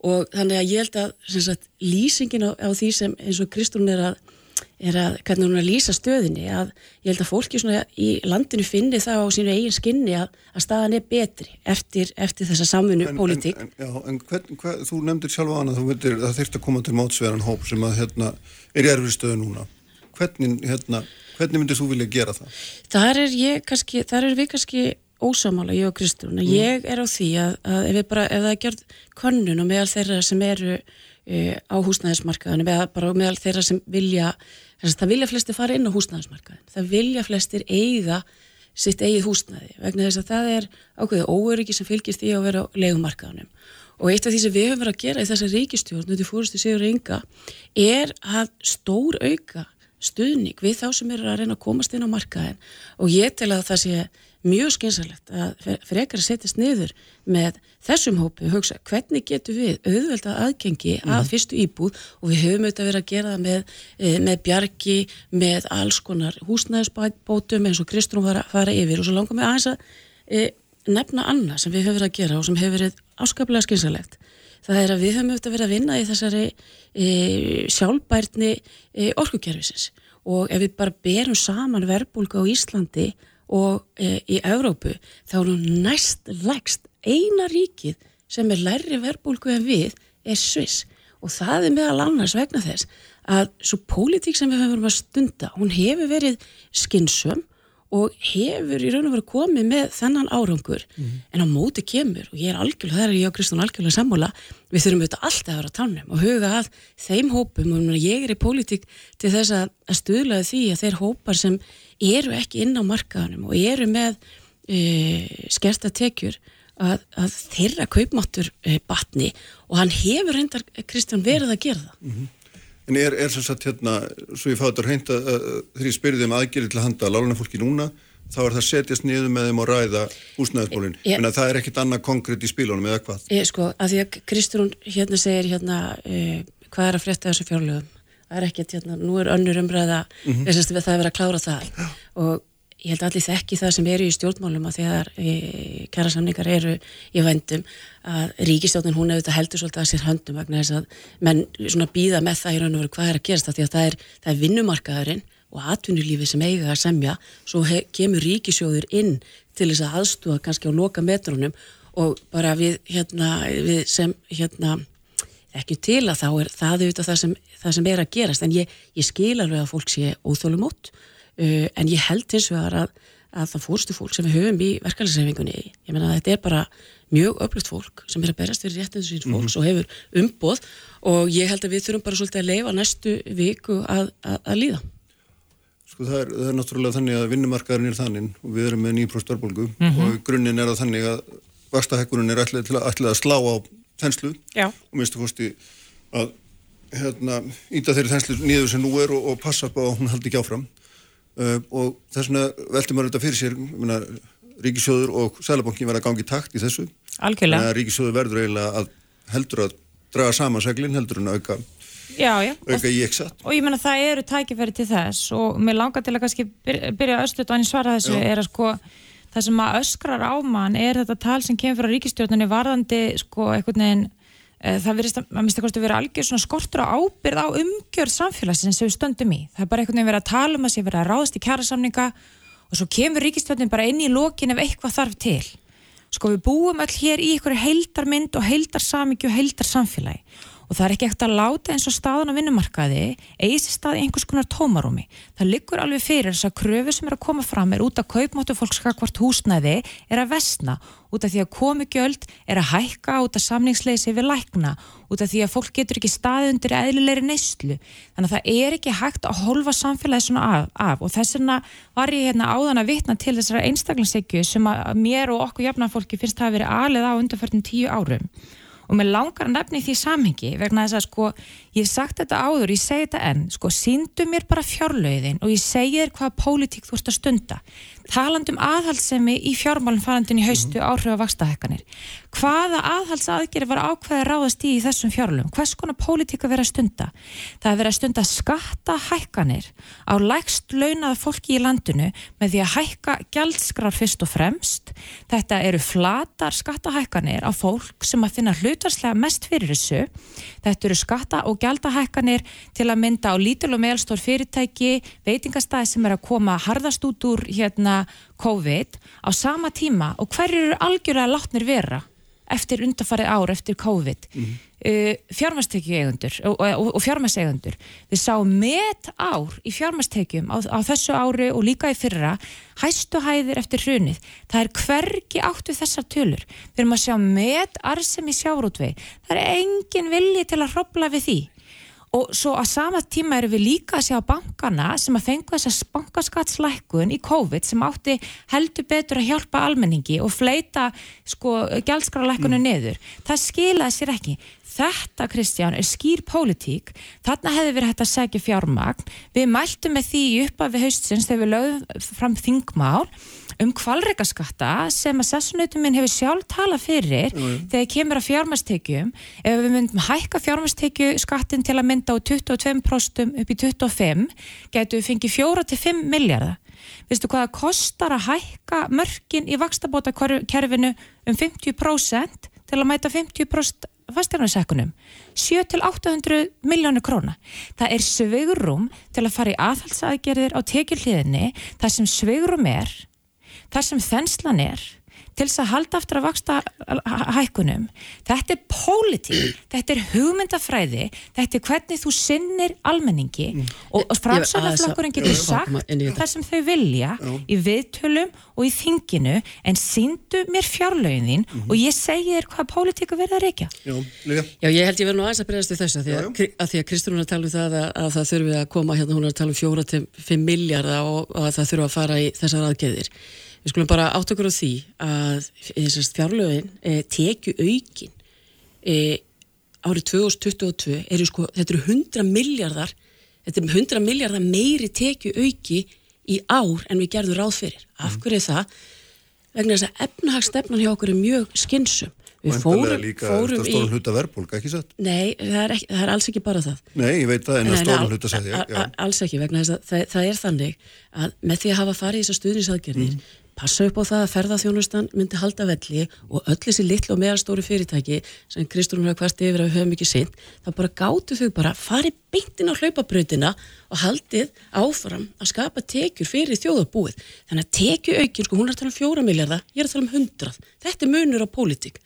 og þannig að ég held að sagt, lýsingin á, á því sem eins og Kristrún er að, er að hvernig hún er að lýsa stöðinni að ég held að fólki í landinu finni það á sínu eigin skinni að, að staðan er betri eftir, eftir þessa samfunnu pólitík. En, já, en hvern, hvern, þú nefndir hana þú veitir að það þurft að koma til mótsverðan hóp sem að hérna, er í erfri stöðu núna. Hvernig hérna Hvernig myndir þú vilja gera það? Þar er, kannski, þar er við kannski ósamála, ég og Kristún. Mm. Ég er á því að, að ef, bara, ef það er gjörð konnun og meðal þeirra sem eru uh, á húsnæðismarkaðinu, meðal, meðal þeirra sem vilja, það vilja flesti fara inn á húsnæðismarkaðinu. Það vilja flestir eiga sitt eigið húsnæði vegna þess að það er ákveðið óöryggi sem fylgist í að vera á legumarkaðunum. Og eitt af því sem við höfum verið að gera í þessa ríkistjórn, þetta fórstu Sigur Inga, er að stór auka stuðning við þá sem eru að reyna að komast inn á markaðin og ég tel að það sé mjög skynsalegt að frekar að setjast niður með þessum hópi og hugsa hvernig getur við auðvelda aðgengi mm. að mhm. fyrstu íbúð og við höfum auðvitað verið að gera það með, eh, með bjargi, með alls konar húsnæðisbótum eins og Kristrún var að fara yfir og svo langar mig aðeins að e, nefna annað sem við höfum verið að gera og sem hefur verið áskaplega skynsalegt það er að við höfum auðvitað verið að vinna í þessari e, sjálfbærni e, orkukerfisins. Og ef við bara berum saman verbulga á Íslandi og e, í Európu þá er hún næst lægst eina ríkið sem er lærri verbulgu en við er Sviss. Og það er meðal annars vegna þess að svo pólitík sem við höfum að stunda hún hefur verið skinnsum og hefur í raun og veru komið með þennan árangur mm -hmm. en á móti kemur og ég er algjörlega, það er ég og Kristján algjörlega sammála, við þurfum auðvitað alltaf að vera tánum og huga að þeim hópum og ég er í pólitík til þess að, að stuðlaði því að þeir hópar sem eru ekki inn á markaðanum og eru með e, skerta tekjur að, að þeirra kaupmáttur e, batni og hann hefur reyndar Kristján verið að gera það mm -hmm. En er, er sem sagt hérna, svo ég fátt að reynda þegar ég spyrði um aðgerið til að handa láluna fólki núna, þá er það setjast niður með þeim og ræða húsnæðisbólinn. En það er ekkit annað konkrétt í spílunum eða hvað? Ég, sko, að því að Kristrún hérna segir hérna, eh, hvað er að frétta þessu fjárlögum? Það er ekkit, hérna, nú er önnur umræða, mm -hmm. að það er verið að klára það. Já. Og ég held allir þekki það sem eru í stjórnmálum að þegar e, kæra samningar eru í vendum að ríkistjórnin hún hefur þetta heldur svolítið að sér höndum vegna þess að menn svona býða með það í raun og veru hvað er að gerast það því að það er, það er vinnumarkaðurinn og atvinnulífi sem eiga að semja. Svo he, kemur ríkisjóður inn til þess að aðstúa kannski á loka metrónum og bara við, hérna, við sem hérna ekki til að þá er það auðvitað það sem, það sem er að gerast. En ég, ég skil alveg að fólk sé óþólumótt uh, en ég held hins vegar að, að það fórstu fólk sem við höfum í verkefælisreifingunni, ég menna að þetta er bara mjög öflugt fólk sem er að berast fyrir réttinu síns fólks mm -hmm. og hefur umboð og ég held að við þurfum bara svolítið að leifa næstu viku að, að, að líða. Sko það er, það er náttúrulega þannig að vinnumarkaðurinn er þannig og við erum með nýjum starbólgu mm -hmm. og grunninn er að þannig að vakstahekkurinn er að, að slá á þenslu Já. og minnstu fórsti að hérna, íta þeirri þenslu nýður sem nú er og, og passa upp á að hún haldi ekki áfram uh, og þess vegna veldur maður þetta fyrir sér minna, ríkisjóður og sælabankin verða gangi takt í þessu. algjörlega. Að ríkisjóður verður eiginlega að heldur að draga saman seglinn, heldur en að auka, Já, já. Auka í eksatt. og ég menna það eru tækifæri til þess og mér langar til að kannski byrja, byrja östuðt og hann svara þessu Já. er að sko það sem að öskrar á mann er þetta tal sem kemur frá ríkistjórnunni varðandi sko einhvern veginn e, það verðist að, að mista kosti að vera algjör svona skortur á ábyrð á umgjörð samfélagsins sem við stöndum í. Það er bara einhvern veginn verið að tala um að sé verið að ráðast í kjærasamninga og svo kemur ríkistjórnin bara inn í lokin ef eitthvað þarf til. Sko við búum öll hér í einhverju heildarmynd og heildarsamingju og heildarsamfélagi og það er ekki ekkert að láta eins og staðan á vinnumarkaði eigi sér stað í einhvers konar tómarúmi. Það liggur alveg fyrir þess að kröfu sem er að koma fram er út að kaupmáttu fólkskakvart húsnæði er að vestna út af því að komugjöld er að hækka út af samningsleysi við lækna út af því að fólk getur ekki staði undir eðlilegri neyslu. Þannig að það er ekki hægt að holfa samfélagi svona af, af. og þess vegna var ég hérna áðan að vitna til þessara einstaklingsegju sem að mér og okkur jafnafólki finnst að vera alið á undarförnum tíu árum og mér langar að nefni því samhengi vegna þess að sko, ég hef sagt þetta áður ég segi þetta enn, sko, síndu mér bara fjárlögin og ég segi þér hvaða pólitík þú ert að stunda talandum aðhaldsemi í fjármálum farandin í haustu áhrif af vakstahekkanir hvaða aðhaldsaðgeri var ákveði ráðast í þessum fjárlögum, hvers konar pólitík að vera að stunda? Það er verið að stunda skattahækkanir á lægst launaða fólki í landinu með því að hækka gjaldskrar fyrst og fremst. Þetta eru flatar skattahækkanir á fólk sem að finna hlutarslega mest fyrir þessu. Þetta eru skatta- og gjaldahækkanir til að mynda á lítil og meðalstór fyrirtæki veitingastæði sem er að koma harðast út úr hérna COVID á sama tíma og hverju eru algjörlega látnir vera eftir undarfarið ár eftir COVID? Mm -hmm. uh, fjármastekju eigundur og, og, og fjármaseigundur við sáum met ár í fjármastekjum á, á þessu ári og líka í fyrra hæstu hæðir eftir hrunið. Það er hvergi áttu þessar tölur. Við erum að sjá met arsem í sjárótvei það er engin vilji til að hropla við því og svo að sama tíma erum við líka að sjá bankana sem að fengu þessa bankaskattslækkun í COVID sem átti heldur betur að hjálpa almenningi og fleita sko gjaldskrarlækkunum mm. neður. Það skilaði sér ekki. Þetta, Kristján, er skýr pólitík. Þarna hefði verið hægt að segja fjármagn. Við mæltum með því upp af við haustsins þegar við lögum fram þingmál um kvalreikaskatta sem að sessunautum minn hefur sjálf talað fyrir mm. þegar kemur að fjármastekjum ef við myndum hækka fjármastekju skattin til að mynda á 22% upp í 25 getur við fengið 4-5 miljardar veistu hvað það kostar að hækka mörkin í vakstabóta kerfinu um 50% til að mæta 50% fastjarnarsekkunum 7-800 miljónu króna. Það er sveigurum til að fara í aðhalsaðgerðir á tekjuhliðinni þar sem sveigurum er þar sem þenslan er til þess að halda aftur að vaksta hækkunum. Þetta er pólitík, þetta er hugmyndafræði, þetta er hvernig þú sinnir almenningi mm. og framsöðaflokkurinn getur sagt það sem þau vilja Já. í viðtölum og í þinginu en síndu mér fjárlögin þín mm -hmm. og ég segi þér hvað pólitíku verður að reykja. Já, Já, ég held ég verður nú aðeins að breyðast við þess að því að, að, að Kristrún er að tala um það að, að það þurfi að koma hérna, hún er að tala um fjóra til fimm miljardar og, og að það þurfi að fara í þessar aðgeðir. Við skulum bara átt okkur á því að þessast fjárlögin e, tekju aukin e, árið 2022 eru sko, þetta eru 100 miljardar þetta eru 100 miljardar meiri tekju auki í ár en við gerðum ráð fyrir. Af Mhm. hverju er það? Vegna þess að efnahagsstefnan hjá okkur er mjög skynsum. Við fórum, líka fórum í... Satt? Nei, það er, ekki, það er alls ekki bara það. Nei, ég veit það, en að Nei, stórn al- hluta sagði ég. a- a- Alls ekki, vegna þess að það, það er þannig að með því að hafa farið í þessar stuðnisaðgerðir Mm. Passa upp á það að ferðaþjónustan myndi halda velli og öll þessi litlu og meðalstóru fyrirtæki sem Kristrún har hvart yfir að við höfum ekki sinn, það bara gátu þau bara farið beintin á hlaupabrautina og haldið áfram að skapa tekjur fyrir þjóðabúið. Þannig að tekju aukin, sko hún er að tala um fjóra miljardar, ég er að tala um hundrað. Þetta er munur á pólitík.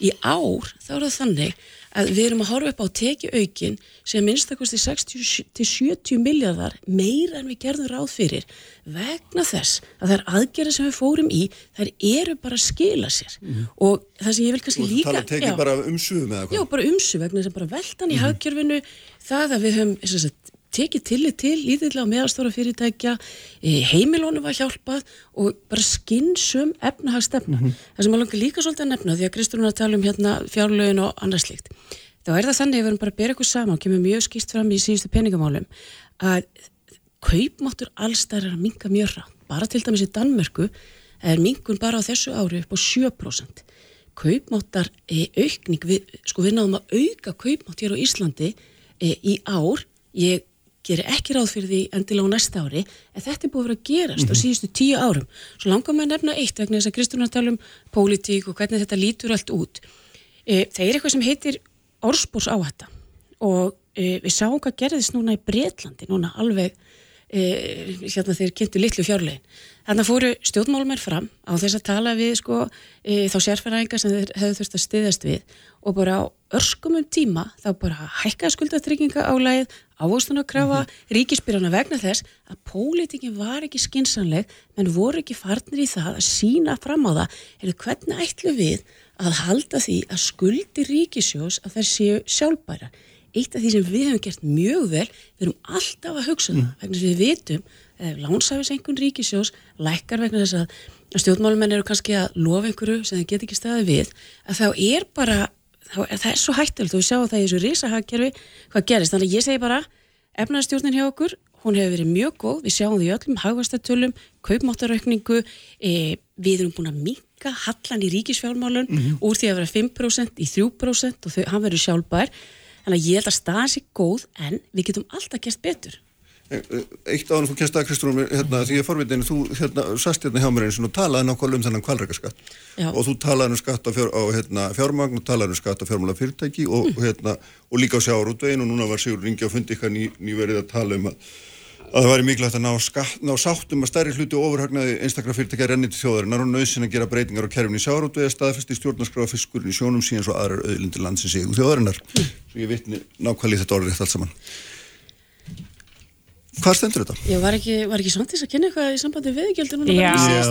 Í ár þá er það þannig að við erum að horfa upp á tekju aukin sem minnstakosti 60-70 miljardar meira en við gerðum ráð fyrir vegna þess að þær aðgerðir sem við fórum í, þær eru bara að skila sér. Og það sem ég vil kannski Og líka tala tekið já, bara um suðum eða já, hvað? bara umsu vegna þess að bara veltan í hagkjörfinu það að við höfum sagt, tekið tillit til líðilega meðalstóra fyrirtækja eh, heimilónu var hjálpað og bara skynsum efnahagsstefna. Það sem maður langar líka svolítið að nefna því að Kristrún er að tala um hérna fjárlögin og annað slíkt. Þá er það þannig að við erum bara að bera ykkur saman og kemur mjög skýrt fram í síðustu peningamálum að kaupmáttur allstæðar er að minka mjög rátt. Bara til dæmis í Danmörku er mingun bara á þessu ári upp á 7%. Kaupmáttar e, aukning, við, sko við náðum að auka kaupmátt hér á Íslandi e, í ár. Ég gerir ekki ráð fyrir því endilega á næsta ári en þetta er búið að vera að gerast mm -hmm. á síðustu tíu árum. Svo langar maður að nefna eitt vegna þess að Kristúnar tala um pólitík og hvernig þetta lítur allt út. E, það er eitthvað sem heitir orðspórs áhætta og e, við sáum hvað gerðist núna í Breitlandi, núna alveg e, hérna þeir kynntu litlu fjárlegin. Þannig fóru stjórnmálumær fram á þess að tala við sko, e, þá sérfæraenga sem þeir hefðu þurft að styðast við og bara á örskumum tíma þá bara hækkaði skuldatrygginga álægið, ávostan að krafa -hmm. ríkispyrjana vegna þess að pólitingin var ekki skinsanleg menn voru ekki farnir í það að sína fram á það, eða hvernig ætlu við að halda því að skuldi ríkisjós að þær séu sjálfbæra eitt af því sem við hefum gert mjög vel við erum alltaf að hugsa það mm. vegna sem við vitum, ef lánsæfisengun ríkisjós lækkar vegna þess að stjórnmálumenn eru kannski að lofa einhverju sem þeir get ekki staði við, að þá er bara það er svo hættilegt og við sjáum það í þessu risahagkerfi hvað gerist, þannig að ég segi bara efnaðarstjórnin hjá okkur, hún hefur verið mjög góð. Við sjáum því öllum hagvastatölum kaupmáttaraukningu e, við erum búin að minka hallan í ríkisfjármálun mm -hmm. úr því að vera 5% í 3% og þau, hann verður sjálfbær. Þannig að ég held að staðan sé góð en við getum alltaf gert betur Eitt áður þú kennst að Kristrún hérna, því að forvitinu, þú hérna, sast hérna hjá mér eins og talaði nákvæmlega um þennan kvalrækarskatt og þú talaði um skatt á, fjár, á hérna, fjármagn og talaði um skatt á fjármála fyrirtæki og, mm. hérna, og líka á sjáarútvegin og núna var Sigur Ringi á fundi eitthvað ný, nýverið að tala um að, að það væri mikilvægt að ná, skatt, ná sáttum að stærri hluti ofurhagnaði einstaklega fyrirtækja renni til þjóðarinnar og nöðsinn að gera breytingar á kerfni sjáarútvegi staðfesti stjórnarskráða fiskurinn í sjónum síðan svo aðrar auðlindir landsins í þjóðarinnar. Mm. Svo ég vitni nákvæmlega þetta orðið allt saman. Hvað stendur þetta? Ég var ekki, var ekki samtins að kynna eitthvað í sambandi viðgjöldu núna. Já, já, já,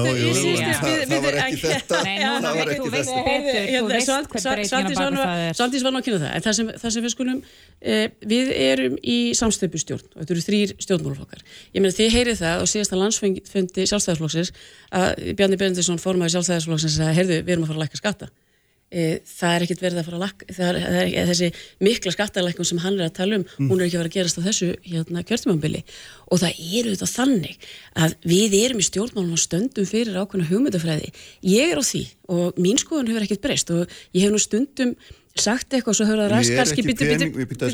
það var ekki þetta. Nei, það var ekki þetta. Þú veist hver breytina baka það er. Samtins var ná að kynna það, en það sem, það sem við skulum, eh, við erum í samstöpustjórn og þetta eru þrýr stjórnmáluflokkar. Ég meina þið heyrið það og síðast að landsfundi sjálfstæðarflokksins að Bjarni Bendisson formaði sjálfstæðarflokksins að heyrðu, við erum að fara að lækka skatta. E, það er ekkert verið að fara að lakka það er, það er þessi mikla skattalækun sem hann er að tala um, mm. hún er ekki að vera að gerast á þessu hérna kjörtumambili og það er auðvitað þannig að við erum í stjórnmálun og stöndum fyrir ákveðna hugmyndafræði. Ég er á því og mín skoðun hefur ekkert breyst og ég hef nú stundum sagt eitthvað svo höfður að ræst kannski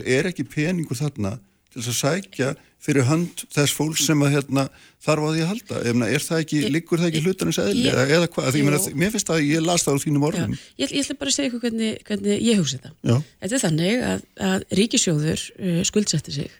Er ekki peningur þarna til þess að sækja fyrir hönd þess fólk sem að hérna, þarf á því að halda Efna, er það ekki, liggur það ekki hlutanins eðli eða, eða hvað, því mér, mér finnst það að ég las það á þínum orðum. Já, ég, ég ætla bara að segja ykkur hvernig, hvernig ég hugsa þetta. Já. Þetta er þannig að, að ríkisjóður uh, skuldsetti sig.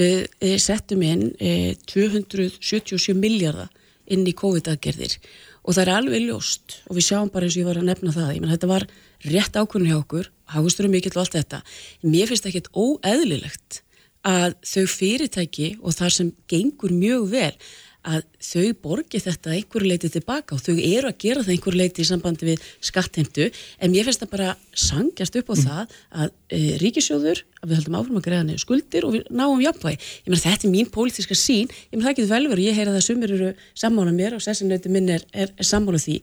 Við uh, settum inn uh, 277 miljardar inn í COVID-aðgerðir og það er alveg ljóst og við sjáum bara eins og ég var að nefna það, ég menn þetta var rétt ákvörðun hjá okkur, hagusturum mikill og allt þetta. Mér finnst það ekkert óeðlilegt að þau fyrirtæki og þar sem gengur mjög vel að þau borgi þetta einhverju leiti tilbaka og þau eru að gera það einhverju leiti í sambandi við skattheimtu en mér finnst það bara sangjast upp á mm. það að e, ríkisjóður að við höldum áfram að greiða niður skuldir og við náum jafnvægi. Ég meina þetta er mín pólitiska sín, ég meina það getur vel verið, ég heyra það sumir eru sammála mér og sessinauti minn er, er, er sammála því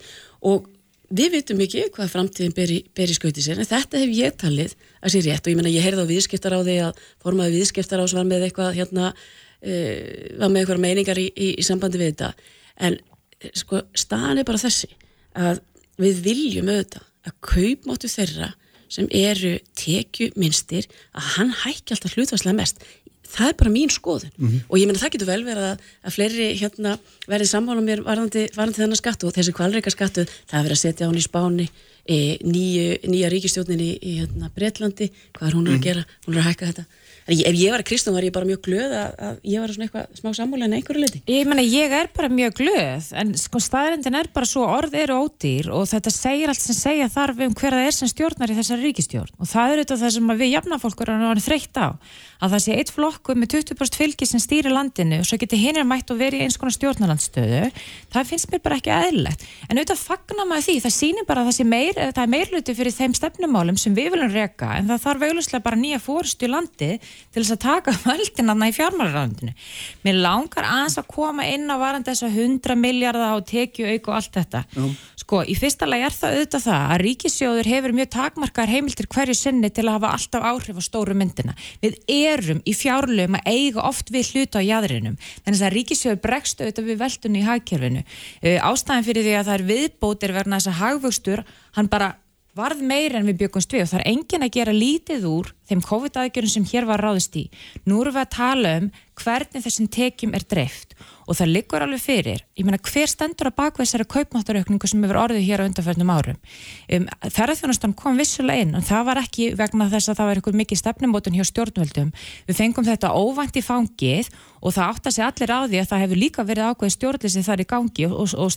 og við vitum ekki hvað framtíðin ber í, skauti sér en þetta hef ég talið að sé rétt. Og ég menna ég heyrði á viðskiptar á því að formaði viðskiptar ás var með eitthvað hérna uh, var með eitthvað meiningar í, í, í sambandi við þetta. En sko staðan er bara þessi að við viljum auðvitað að kaupmáttu þeirra sem eru tekju minnstir að hann hækki alltaf hlutvarslega mest það er bara mín skoðun. Mm -hmm. og ég menna það getur vel verið að, að fleiri hérna, verið sammála mér varðandi, varðandi þennan skattu og þessi kvalreika skattu það er verið að setja án í spáni e, nýja ríkistjónin í, hérna, Breitlandi, hvað er hún að mm -hmm. gera? Hún er að hækka þetta Ef ég var að Kristján var ég bara mjög glöð að, að ég var svona eitthvað smá sammála en einhverju leiti. Ég menna ég er bara mjög glöð en sko staðrindin er bara svo orð eru ódýr og þetta segir allt sem segja þarf um hverða er sem stjórnar í þessari ríkistjórn og það er auðvitað það sem við jafnafólkur erum þreytt á að það sé eitt flokku með 20% fylgi sem stýrir landinu og svo getur hinn er mætt og verið eins konar stjórnarlandstöðu það finnst mér bara ekki aðeinlegt en auðvitað fagnar maður því, það sýnir bara að það, meir, það er meirluti fyrir þeim stefnumálum sem við viljum reyka en það þarf auðvitað bara nýja fórstu í landi til þess að taka völdinanna í fjármálarlandinu. Mér langar aðeins að koma inn á varandi þess að 100 miljardar á tekju auk og allt þetta. Já Sko, í fyrsta lagi er það auðvitað það að ríkisjóður hefur mjög takmarkar heimiltir hverju sinni til að hafa alltaf áhrif á stóru myndina. Við erum í fjárlöfum að eiga oft við hluta á jæðrinum. Þannig að ríkisjóður bregst auðvitað við veldunni í hagkerfinu. Uh, ástæðan fyrir því að það er viðbótir verna þess að hagvöxtur, hann bara varð meira en við byggumst við og það er engin að gera lítið úr þeim COVID-aðgjörnum sem hér var ráðist í. Nú erum við að tala um hvernig þessum tekjum er dreift og það liggur alveg fyrir, ég meina hver stendur að baka þessari kaupmáttaraukningu sem hefur orðið hér á undanförnum árum. Um, Ferðarþjónastan kom vissulega inn og það var ekki vegna þess að það var einhver mikið stefnumótun hjá stjórnvöldum. Við fengum þetta óvænt í fangið og það átt að segja allir á því að það hefur líka verið ákveðið stjórnleysi þar í gangi og, og,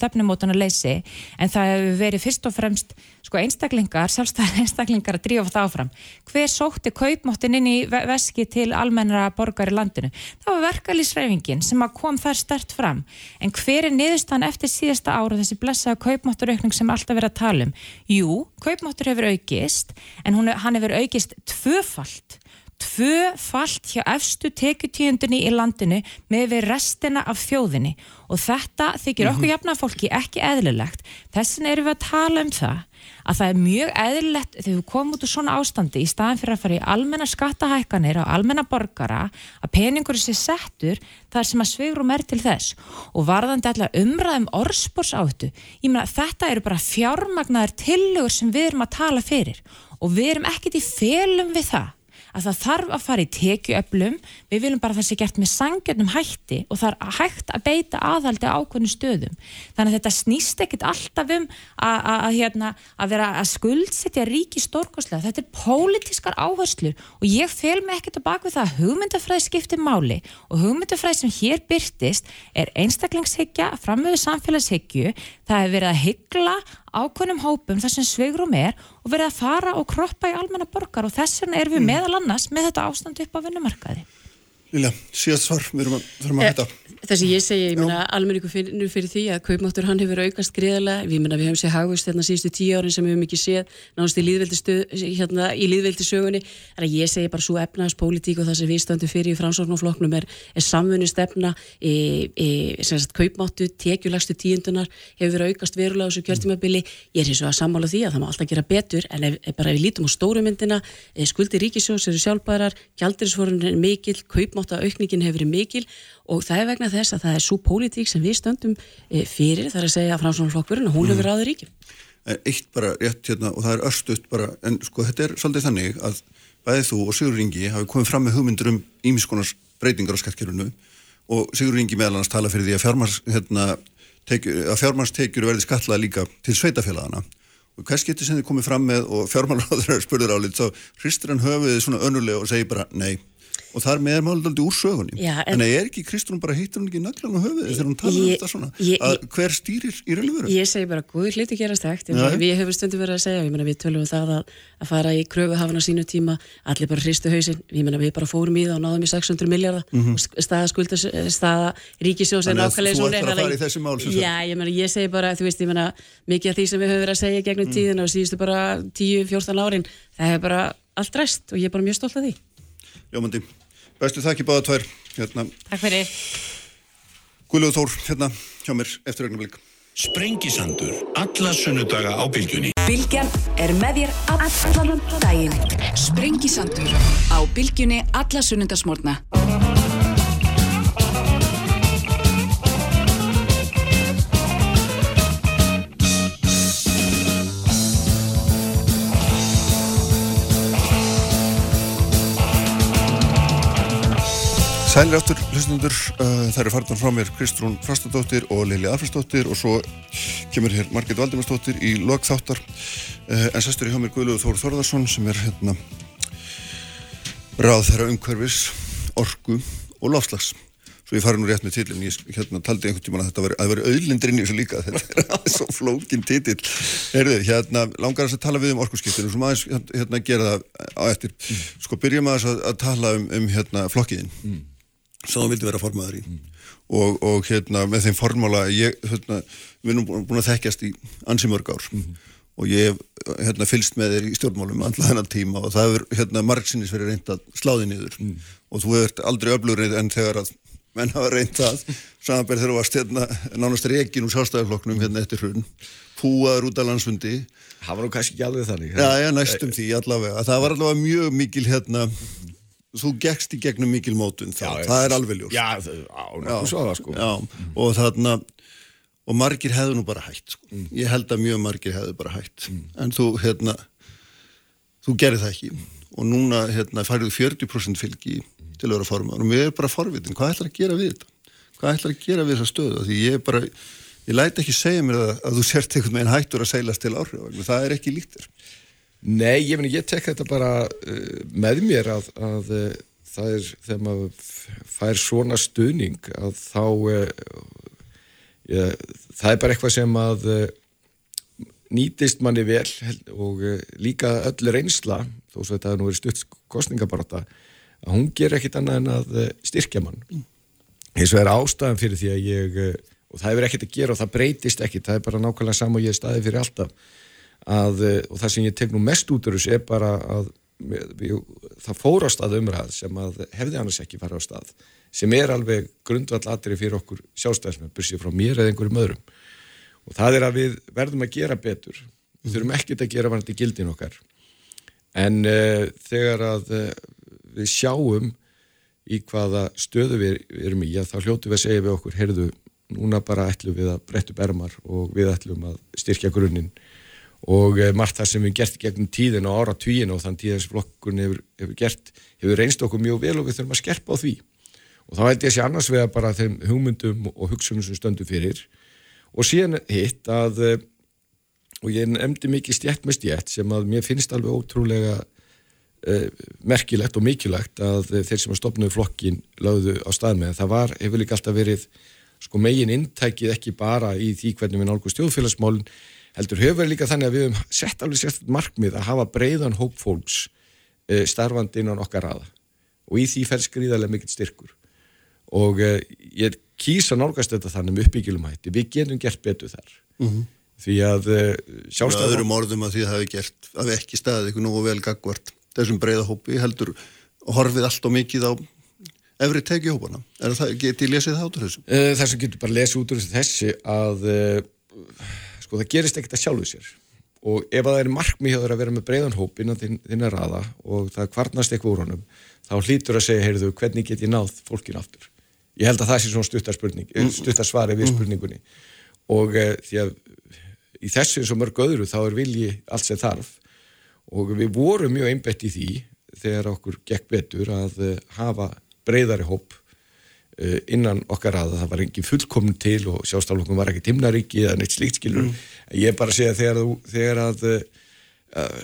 að leysi en það hefur verið fyrst og fremst sko einstaklingar, sjálfstæðar einstaklingar að drífa það áfram. Hver sótti kaupmáttin inn í veski til almennara borgar í landinu? Það var verkalýsreifingin sem kom þar stert fram. En hver er niðurstan eftir síðasta ára þessi blessaða kaupmátturaukning sem alltaf verið að tala um? Jú, kaupmáttur hefur aukist en hún, hann hefur aukist tvöfalt tvöfalt hjá efstu tekutíundinni í landinu með við restina af þjóðinni og þetta þykir okkur mm -hmm. jafnafólki ekki eðlilegt. Þessin erum við að tala um það að það er mjög eðlilegt þegar við komum út úr svona ástandi í staðan fyrir að fara í almenna skattahækkanir á almenna borgara að peningur sé settur þar sem að svegrum er til þess og varðandi allar umræðum orðspórs áttu. Ég meina þetta eru bara fjármagnar tillögur sem við erum að tala fyrir og við erum ekkit í felum við það að það þarf að fara í tekjuöflum, við viljum bara að það sé gert með sangjörnum hætti og það er hægt að beita aðhaldi á ákveðnum stöðum. Þannig að þetta snýst ekkit alltaf um að, hérna, vera að skuldsetja ríki stórkoslega. Þetta er pólitískar áherslur og ég fel mig ekkit á bakvið það að hugmyndafræði skiptir máli og hugmyndafræði sem hér byrtist er einstaklingshyggja, framöðu samfélagshyggju, það er verið að hyggla ákveðnum hópum þar sem sveigrum er og verið að fara og kroppa í almenna borgar og þess vegna erum við mm. meðal annars með þetta ástand upp á vinnumarkaði. Lilja, síðast svar, við erum að, að hætta. Það sem ég segi, ég meina, almenningu finnur fyrir því að kaupmáttur hann hefur aukast greiðlega, við meina, við hefum séð hagvist hérna síðustu tíu árin sem við hefum ekki séð náðast í líðveldi hérna, líðveldi en að ég segi bara svo efnaðspolítík og það sem við stöndum fyrir í framsóknarflokknum er, er samfunni stefna e, e, sagt kaupmáttu, tekjulagstu tíundunar hefur aukast verulega á þessu kjörtímabili. Ég er eins og að sammála því að það má alltaf gera betur en ef, ef bara við lítum á stórumyndina e, skuldi ríkisjós eru sjálfbærar, mikil og það er vegna þess að það er svo pólitík sem við stöndum e, fyrir þar að segja að framsvonarflokkurinn og hún hefur ráður ríkjum. Eitt bara rétt hérna og það er örstuðt bara en sko þetta er svolítið þannig að bæðið þú og Sigur Ringi hafi komið fram með hugmyndur um ímiskonars breytingar á skattkerfunu og Sigur Ringi meðal hans tala fyrir því að fjármarstekjur hérna, verði skattlað líka til sveitafélagana og hvers getur sem þið komið fram með og fjármálaráður spurður álið þá hristur hann höfuðið svona önnulega og segir bara nei og þar með er málið aldrei úr sögunni. Já, en, en er ekki Kristrún bara heitur hún ekki naglan á höfuð þegar hún tala um þetta svona? ég, að hver stýrir í reylveru? Ég segi bara, Guði hluti gerast ekkert við hefum stundu verið að segja, mena, við tölum um það að, að fara í kröfuhafana sínu tíma allir bara hristu hausin, mena, við bara fórum í það og náðum í 600 miljardar mm -hmm. og staða skuldas, staða ríkisjós fara í þessi mál Já, ég, mena, ég segi bara, þú veist, mikið af því sem við höfum verið Jómandi Bestu þakki báða tvær. Hérna. Takk fyrir. Guðlúð Þór, hérna hjá mér eftir ögnum lík Sprengisandur, alla sunnudaga á bylgjunni. Bylgjan er með þér allan daginn. Sprengisandur á bylgjunni alla sunnudasmórna Sælir áttur, hlustundur, uh, það eru farnar frá mér Kristrún Frastadóttir og Lili Alfredsdóttir og svo kemur hér Margit Valdimarsdóttir í lokþáttar uh, en sestur í hjá mér Guðluður Þór Þorðarsson sem er hérna ráð þeirra umhverfis, orgu og lofslags. Svo ég fari nú rétt með tillin, ég hérna, taldi einhvern tíman að þetta veri, að veri auðlindur inn í þessu líka, þetta er svo flókin titill. Herðu, hérna langar að tala við um orguskiptinu, svo maður hérna gera það á eftir. Mm. Sko byrjum að, að tala um, um hérna flokkiðin. Mm sem það vildi vera formaður í mm. og, og hérna með þeim formála ég, hérna, við erum búin að þekkjast í ansi mörg ár mm. og ég hef hérna, fylst með þér í stjórnmálum andla þennan tíma og það er hérna margsinnis verið reynd að sláði niður mm. og þú ert aldrei öflugrið en þegar að menn hafa reynd það samanberð þegar þú varst hérna nánast reikin úr sjálfstæðarflokknum hérna eftir hrun púaður út af landsfundi Það var nú kannski ekki alveg þannig já, já, næstum því allavega það var allavega mjög mikil hérna þú gekkst í gegnum mikil mótun já. það er alveg ljós Já, það- á, nokkuð svo það sko. Já, og þarna og margir hefðu nú bara hætt sko. Mm. ég held að mjög margir hefðu bara hætt. En þú hérna þú gerir það ekki. Og núna hérna færðu 40% fylgi til að vera formaður. Og mér er bara forvitin. Hvað ætlar að gera við þetta? Hvað ætlar að gera við þessa stöðu? Því ég er bara ég læti ekki segja mér að, að þú sért einhvern veginn hættur að seilast til áhrif það er ekki líkt þér Nei, ég meni, ég tek þetta bara uh, með mér að, að uh, það er þegar maður fær svona stuðning að þá uh, það er bara eitthvað sem að uh, nýtist manni vel og uh, líka öll reynsla þó svo þetta hafi nú verið stutt kostningabarata að hún ger ekkit annað en að uh, styrkja mann. Eins og er ástæðan fyrir því að ég og það hefur ekkert að gera og það breytist ekkit það er bara nákvæmlega sama og ég er staðið fyrir alltaf að, eh, og það sem ég tek nú mest út úr þessu er bara að við, það fór á stað umræð sem að hefði annars ekki farið á stað sem er alveg grundvallatri fyrir okkur sjálfstæðismenn, bursið frá mér eða einhverjum öðrum. Og það er að við verðum að gera betur. Við þurfum ekkert að gera varandi gildin okkar. En uh, þegar að uh, við sjáum í hvaða stöðu við, við erum í, að þá hljótu við að segja við okkur, heyrðu, núna bara ætlum við að breytta upp ermar og við ætlum að styrkja grunninn og eh, margt það sem við gert gegnum tíðin og ára tvíin og þann tíðins flokkun hefur, hefur gert, hefur reynst okkur mjög vel og við þurfum að skerpa á því. Og þá held ég að sé annars vegar bara þeim hugmyndum og hugsunum sem stöndum fyrir. Og síðan hitt að eh, og ég nefndi mikið stjætt með stjætt sem að mér finnst alveg ótrúlega uh, merkilegt og mikilvægt að þeir sem að stopnaðu flokkin lögðu á stað með. Það var, hefur líka alltaf verið sko megin inntækið ekki bara í því hvernig við nálgum stjóðfélagsmálin heldur hefur verið líka þannig að við höfum sett alveg sérst markmið að hafa breiðan hóp fólks uh, starfandi innan okkar raða og í því fer skrýðarlega mikill styrkur og uh, ég kýsa nálgast þetta þannig með uppbyggilum hætti við getum gert betur þar Mhm. því að uh, Með sjálfstæða öðrum orðum að því það hafi gert hafi ekki staðið ykkur nógu vel gagvart þessum breiða hópi heldur horfið allt og mikið á efri tekihópana. Er það, geti ég lesið það át úr þessu? Uh, það sem getur bara lesið út úr þessi að uh, sko það gerist ekkert að sjálfu sér og ef að það er markmið hjá þér að vera með breiðan hóp innan þinn, þinna raða og það kvarnast eitthvað úr honum þá hlýtur að segja, heyrðu, hvernig get ég náð fólkinu aftur? Ég held að það sé svona stuttar spurning, mm. stuttar svari við spurningunni og uh, því að í þessu eins og mörg öðru þá er vilji allt sem þarf og við vorum mjög einbett í því þegar okkur gekk betur að uh, hafa breiðari hóp innan okkar að það var engin fullkomin til og sjálfstaflokkum var ekki timnaríki eða neitt slíkt skilur mm. ég er bara að segja þegar, þú- þegar að uh,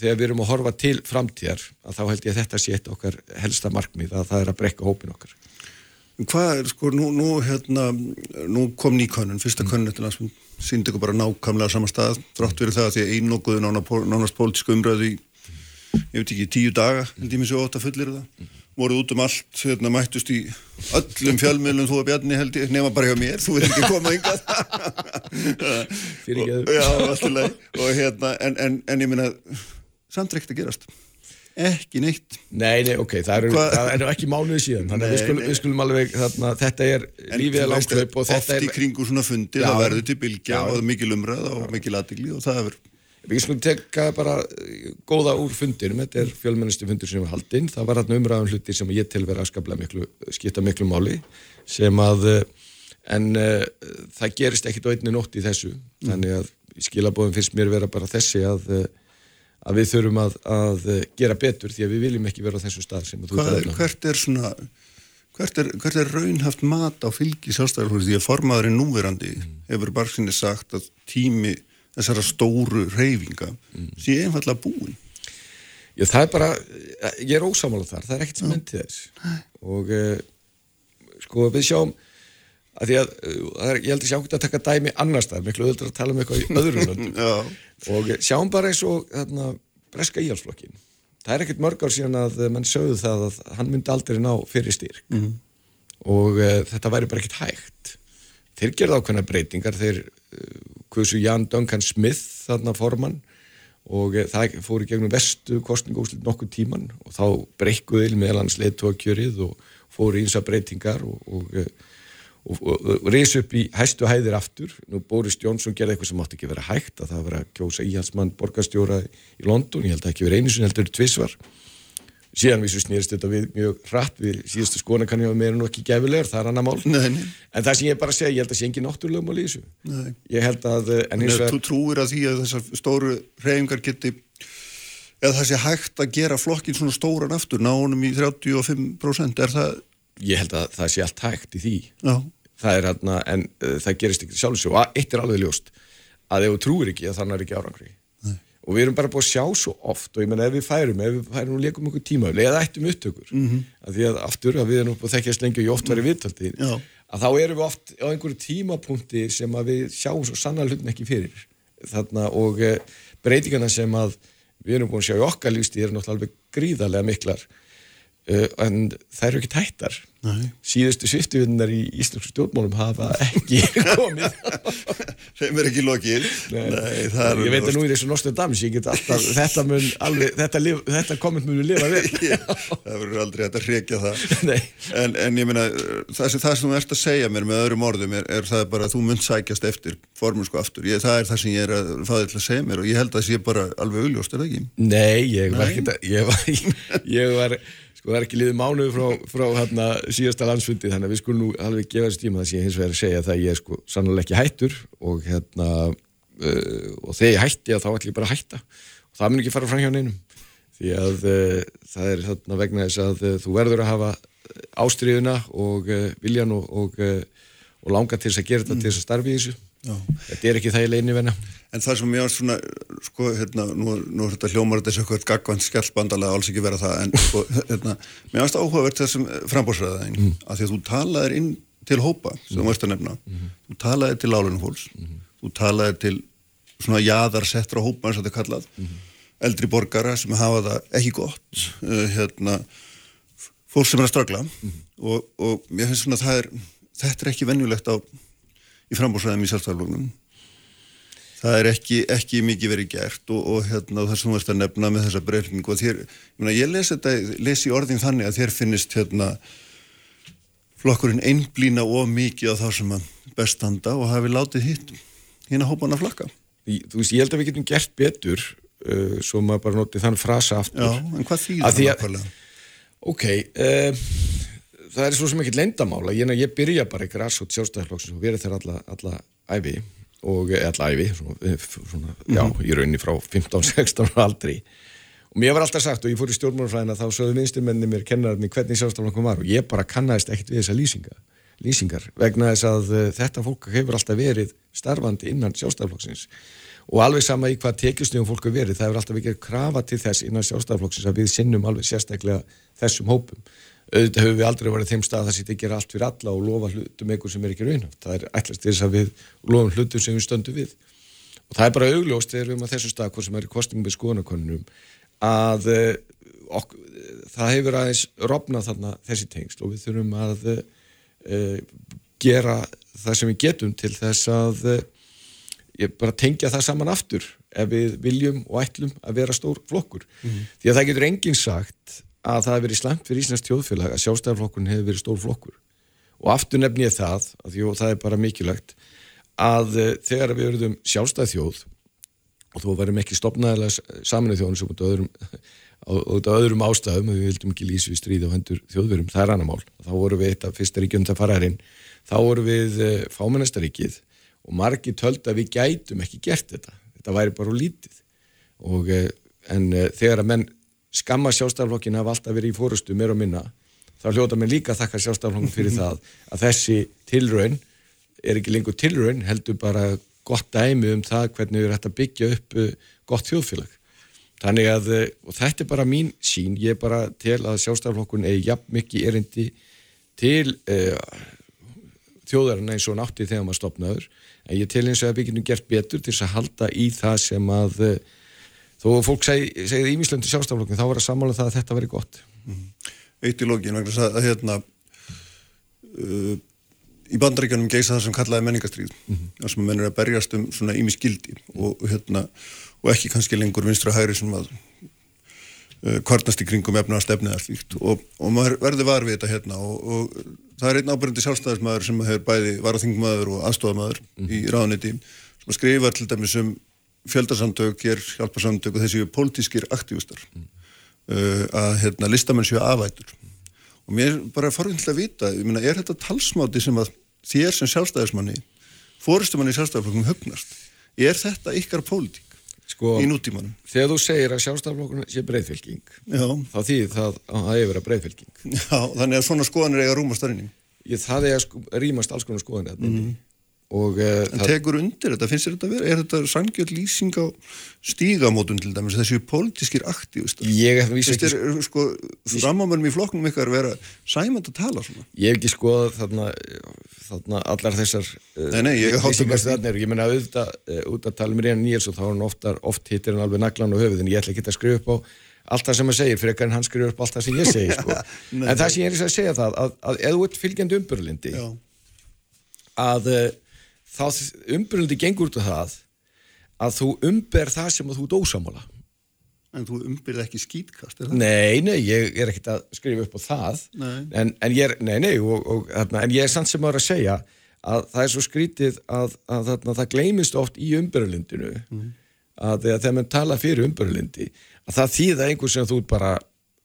þegar við erum að horfa til framtíðar að þá held ég að þetta sé eitt okkar helsta markmið að það er að brekka hópin okkar. Hvað er, sko, nú, nú, hérna, nú kom ný könnun, fyrsta könnun eftir landsmund, síndi ykkur bara nákvæmlega sama stað, þrátt verið það að því að einokuðu nána, nánast pólitísku umræðu í, ég veit ekki, tíu daga, mér svo ótt að fullir það, voru út um allt, hérna, mættust í öllum fjölmiðlum þú og Bjarni held ég, nema bara hjá mér, þú veit ekki koma. Já, alltaf leið, og hérna, en, en, en ég minna, samt er ekkert að gerast, ekki neitt. Nei, nei, ok, það eru, það eru ekki mánuði síðan þannig að við skulum, við skulum alveg þarna, þetta er lífið er veist, langklaup og oft þetta er í kringu svona fundi, Já. það verður til bylgja Já. og er mikil umræða og mikil aðdegli og það hefur Við skulum teka bara eh, góða úr fundinum, þetta er fjölmennisti fundur sem var haldinn, það var þarna umræðan hluti sem ég tel vera askaplega miklu, skipta miklu máli, sem að, eh, en uh, það gerist ekkit á einni nótt í þessu, þannig að skilabóðum finnst mér vera bara þessi að, að við þurfum að, að gera betur því að við viljum ekki vera á þessu stað sem þú um. hvert er svona hvert er, hvert er raunhaft mat á fylgi sjálfstæðarflóri því að formaðurinn núverandi hefur bara sinni sagt að tími þessara stóru reyfinga sé einfallega búin. Já, það er bara, ég er ósámála þar, það er ekkert sem myndi þess. Og uh, sko við sjáum að því að uh, er, ég held að sjá ekki að taka dæmi annars það, miklu öðvöldur að tala um eitthvað í öðru og eh, sjáum bara eins og þarna, breska íhalsflokkin það er ekkert mörg ár síðan að menn sögðu það að hann myndi aldrei ná fyrir styrk. Og uh, þetta væri bara ekkert hægt. Þeir gerða ákveðna breytingar þeir hversu Jan Duncan Smith þarna formann og eh, það fór í gegnum vestu kostningúslit nokkur tíman og þá breykkuðil meðal hans leittóakjörið og fór í einsa breytingar og, og, eh, og, og reys upp í hæstu hæðir aftur. Nú Boris Jónsson gerði eitthvað sem átti ekki verið hægt að það var að kjósa í hans mann borgastjóra í London, ég held að ekki verið einu sem heldur tvísvar síðan við svo snýrst þetta við mjög hratt við síðustu skona kannu hafa meira nú ekki gefilegur, það er annar mál. Nei, nei. en það sem ég bara segja, ég held að sé ekki náttúrulega mál í þessu. Nei. ég held að eh, en Nei, vegar- Þú trúir að því að þessar stóru reyfingar geti eða það sé hægt að gera flokkin svona stóran aftur, ná honum í 35% er það, ég held að það sé allt hægt í því. Já, það er hérna, en uh, það gerist ekki sjálfsög og eitt er alveg ljóst að ef þú trúir ekki að þannig er ekki árangri og við erum bara búin að sjá svo oft og ég menna ef við færum, ef við færum og leikum okkur tíma eða ættum upptökur mm -hmm. að því að aftur að við erum búin að þekkjast lengi og ég oft verið viðtaldi Já. að þá erum við oft á einhverju tímapunkti sem að við sjáum svo sannar hlutin ekki fyrir þarna og uh, breytingarna sem að við erum búin að sjá í okkar lífstíð eru náttúrulega alveg gríðarlega miklar uh, en það eru ekki tættar Nei. síðustu sviftuvinnar í íslensku stjórnmálum hafa ekki komið þeim er ekki lokið Nei, er ég veit að nú er þessu Nostradamus ég get alltaf, þetta mun alveg þetta, lif, þetta komment munu lifa vel það verður aldrei hægt að hrekja það Nei. en, en ég meina það sem, það sem þú ert að segja mér með öðrum orðum er, er það bara að þú mynd sækjast eftir formunsku aftur, ég, það er það sem ég er að fá þig til að segja mér og ég held að það sé bara alveg augljóst, er það ekki? Nei, ég var Nei. ekki að, ég var, ég var sko það er ekki liðið mánuðu frá, frá hérna, síðasta landsfundi þannig að við skulum nú alveg gefa þessu tíma það sem ég hins vegar að segja það ég er sko sannlega ekki hættur og hérna uh, og þegar ég hætti að þá ætlum ég bara að hætta. Og það mun ekki fara fram hjá neinum. Því að uh, það er þarna vegna þess að uh, þú verður að hafa ástriðuna og uh, viljan og, og, uh, og langa til þess að gera þetta til þess að starfi í þessu Já. þetta er ekki það í leini venna. En það sem ég var svona, sko, hérna, nú, nú er þetta hljómar þetta eitthvað gagvand skjallbandalega alls ekki vera það, en sko, hérna, mér varst áhugavert þessum frambóðsræðaðin, mm. að því að þú talaðir inn til hópa, sem þú veist að nefna, þú talaðir til lálunum fólks, þú talaðir til svona jaðarsettra hópa, eins og þetta er kallað, eldri borgara sem hafa það ekki gott, uh, hérna, fólk sem er að stragla og, og mér finnst svona að það er, þetta er ekki venjulegt á, í frambóðsræðum í sjálfstæðarlóknum það er ekki, ekki mikið verið gert og, og hérna, það sem þú ert að nefna með þessa breyfningu og þér, ég, meina, ég les þetta les í orðin þannig að þér finnist hérna flokkurinn einblýna of mikið á þá sem að bestanda og hafi látið hitt hérna hópan að flakka þú veist, ég held að við getum gert betur uh, svo maður bara notið þann frasa aftur. Já, en hvað þýðir það að- nákvæmlega? ok uh, það er svo sem ekkert leyndamála ég, ég byrja bara í græsótt sjálfstæðarflokksins og verið þær alla, alla æfi og eh, alla æfi svona, eh, svona, já, í rauninni frá 15-16 ára aldri. Og mér var alltaf sagt og ég fór í stjórnmálafræðina þá sögðu vinsturmenni mér kennararni hvernig sjálfstæðarflokkum var og ég bara kannaðist ekkert við þessa lýsinga lýsingar vegna þess að uh, þetta fólk hefur alltaf verið starfandi innan sjálfstæðarflokksins og alveg sama í hvað tekjusnýjum fólk hefur verið, það hefur alltaf ekki krafa til þess innan sjálfstæðarflokksins að við sinnum alveg sérstaklega þessum hópum auðvitað höfum við aldrei verið þeim stað að það sýtti að gera allt fyrir alla og lofa hlutum einhver sem er ekki raunhaft, það er ætlast þess að við lofum hlutum sem við stöndum við. Og það er bara augljóst þegar við erum að þessum stað hvort sem er í kostningum við skoðanakonunum að uh, ok, það hefur aðeins rofnað þarna þessi tengsl og við þurfum að uh, gera það sem við getum til þess að uh, bara tengja það saman aftur ef við viljum og ætlum að vera stór flokkur. Því að það getur enginn sagt að það hefur verið slemt fyrir Íslands tjóðfélag að sjálfstæðarflokkurinn hefur verið stór flokkur. Og aftur nefn ég það, að því það er bara mikilvægt, að uh, þegar við verðum sjálfstæð þjóð og þó varum ekki stopnaðilega saminu þjóðum sem út af öðrum, út af öðrum ástæðum við vildum ekki lýsa við stríð á hendur þjóðverum, það er annar mál. Þá vorum við eitt af fyrsta ríkjum það faraðarinn, þá vorum við uh, fámennastaríkið og margi töld að við gætum ekki gert þetta. Þetta væri bara lítið. Og, uh, en þegar að menn skamma sjálfstæðarflokkin hafa alltaf verið í fórustu meir og minna, þá hljóta menn líka að þakka sjálfstæðarflokkin fyrir það að þessi tilraun er ekki lengur tilraun, heldur bara gott dæmi um það hvernig við erum hægt að byggja upp uh, gott þjóðfélag. Þannig að, uh, og þetta er bara mín sín, ég er bara til að sjálfstæðarflokkun er jafn mikið erindi til uh, þjóðarinn eins og hann átti þegar maður stopnaður, en ég til eins og að við getum gert betur til að halda í það sem að uh, þó að fólk segi, segið ímislöndu sjálfstæðarflokkun, þá var að sammála það að þetta veri gott. Eitt í lógin, vegna að, að hérna uh, í bandaríkjanum geisa það sem kallaði menningastrýð mm -hmm. þar sem menn er að berjast um svona ími skildi og, hérna, og ekki kannski lengur vinstra hægri sem að uh, kvarnast í kringum efna stefnið eða slíkt og, og maður verður var við þetta hérna og, og það er einn ábyrgandi sjálfstæðismæður sem hefur bæði varaþingmaður og aðstofamæður mm -hmm. í ráðniti sem skrifa til dæmis um fjöldarsamtök, er hjálparsamtök og þessi politískir aktívistar. Mm uh, að hérna, listamenn séu afætur. Og mér er bara forvindilega að vita, ég meina, er þetta talsmáti sem að þér sem sjálfstæðismanni fórustumanni í sjálfstæðisflokkum höfnast, er þetta ykkar pólitík sko, í nútímanum? Þegar þú segir að sjálfstæðisflokkurna sé breyðfylging þá þýðir það að það hefur verið breyðfylging Já, þannig að svona skoðanir eiga rúmast er að sko, rýmast alls konar skoðanir -hmm. Og, uh, en tekur undir þetta, finnst þér þetta að vera er þetta sangjöld lýsing á stígamótun til dæmis, þessu pólitískir aktívistar? Ég hef vísa ekki er, sko, framámörnum í flokknum ykkar vera sæmand að tala svona? Ég hef ekki skoðað þarna, þarna allar þessar nei, nei, ég, þarna, ég menna auðvitað út að tala mér einn nýjels og þá er hann ofta, oft hittir hann alveg naglan og höfuð en ég ætla ekki að skrifa upp á allt það sem hann segir fyrir ekki en hann skrifa upp allt það sem ég segir sko. en það sem ég er að segja það að, að eða út fylgjandi umbörlindi að uh, þá umbröndi gengur út af það að þú umber það sem þú ert ósamála En þú umbyrði ekki skýtkast, er það? Nei, nei, ég er ekkert að skrifa upp á það en, en ég er, nei, nei og, og, en ég er samt sem vera að segja að það er svo skrítið að, að, að það gleymist oft í umbyrðalindinu mm. að þegar mann tala fyrir umbyrðalindi að það þýða einhvers sem þú bara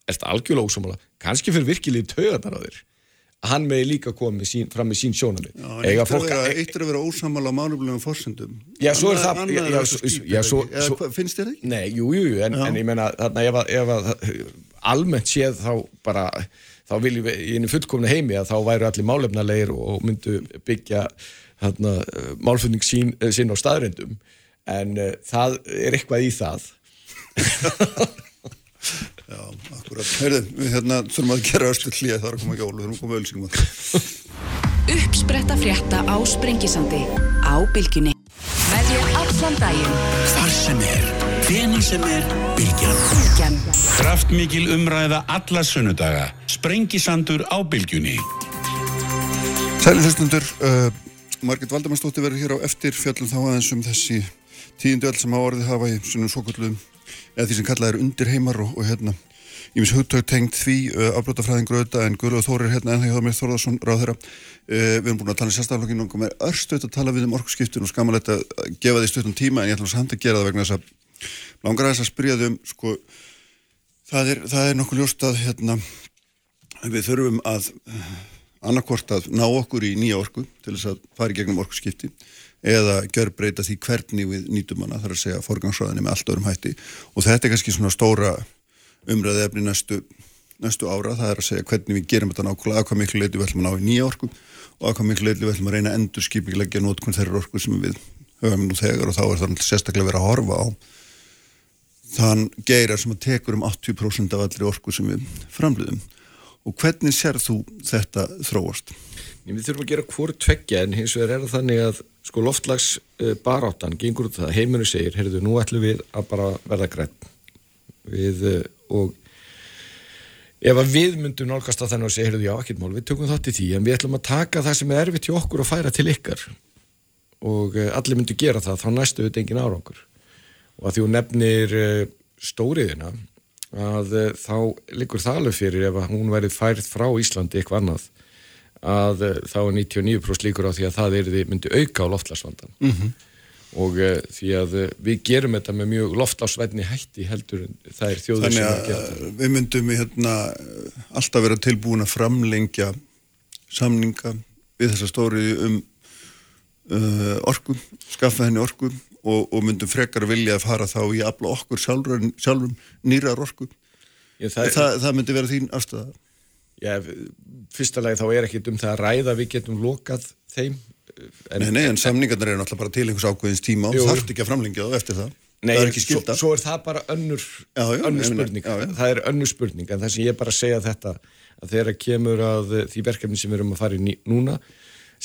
ert algjörlega ósamála, kannski fyrir virkilið töðanar á þér hann megi líka komið sín, fram með sín sjónami Eitt er að vera ósamal á málumlegum fórsendum Já, svo er það Finnst þér ekki? Nei, jú, jú, en, en ég menna ef, ef að almennt séð þá bara þá viljum við í einu fullkomna heimi að þá væru allir málefnalegir og myndu byggja þarna, málfunning sín, sín á staðrendum en uh, það er eitthvað í það Já, akkurat. Herðu, við hérna þurfum að gera östu hlýja þar að koma ekki ólu, þurfum að koma ölsingum að. Uppspretta frétta á Sprengisandi á Bilginni. Með því allan daginn. Hvar sem er, hvena sem er, Bilgjan. Bilgjan. Kraftmikil umræða alla sunnudaga. Sprengisandur á Bilginni. Sæli hlustundur, uh, Margit Valdamannsdóttir verður hér á eftir fjallum þá aðeins um þessi tíundu öll sem á orðið hafa í svona svo kvöldluðum eða því sem kallað er undir heimar og, og hérna ég mis hugtök tengt því uh, afbrótafræðingur auðvitað en Guðlúð Þórir hérna en það hjá mér Þórðarsson ráð þeirra uh, við erum búin að tala í sérstaflokkinu og mér er örstuðt að tala við um orkusskiptun og skamalegt að gefa því stöðum tíma en ég ætla samt að gera það vegna þess að langar að þess að spyrja þau um sko það er, það er nokkuð ljóst að hérna við þurfum að uh, annarkvort að ná okkur í nýja orku til þess að fara í gegnum orkusskipti eða gjör breyta því hvernig við nýtum hana, þar að segja forgangsraðinni með allt öðrum hætti. Og þetta er kannski svona stóra umræði efni næstu, næstu ára, það er að segja hvernig við gerum þetta nákvæmlega, að hvað miklu leiti við ætlum að ná í nýja orku og að hvað miklu leiti við ætlum að reyna að endur skipilegja nótkunn þeirra orku sem við höfum nú þegar. Og þá er það sérstaklega verið að horfa á þann geirar sem að tekur um 80% af allri orku sem við framliðum og hvernig sér þú þetta þróast? Við þurfum að gera hvort tveggja en hins vegar er þannig að sko loftlags baráttan gengur út það, heiminu segir, heyrðu, nú ætlum við að bara verða grætt við uh, og ef að við myndum nálgast að þannig að segja, heyrðu, já, ekkert mál, við tökum þátt í því en við ætlum að taka það sem er erfitt í okkur og færa til ykkar. Og uh, allir myndu gera það, þá næstu við engin árangur. Og að því hún nefnir stóriðina að þá likur það alveg fyrir ef hún verið færð frá Íslandi eitthvað annað að eh, þá er 99% líkur á því að það er því myndi auka á loftlagsvandan mm -hmm. og uh, því að uh, við gerum þetta með mjög loftlagsvætni hætti heldur það er þjóður sem að gera þetta. Við myndum við hérna alltaf vera tilbúin að framlengja samninga við þessa stóri um uh, orku, skaffa henni orku og, og myndum frekar vilja að fara þá í afla okkur sjálfur, sjálfum nýrar orku. Já, það, það, það myndi vera þín afstæða. Já, fyrsta lagi þá er ekki um það að ræða við getum lokað þeim en, Nei, nei, en samningarnir eru náttúrulega bara til einhvers ákveðins tíma og þarf ekki að framlengja það eftir það. Nei, það er svo, svo er það bara önnur, já, já, önnur spurning. já, það er önnur spurning en það sem ég bara segja þetta að þeirra kemur að því verkefni sem við erum að fara í núna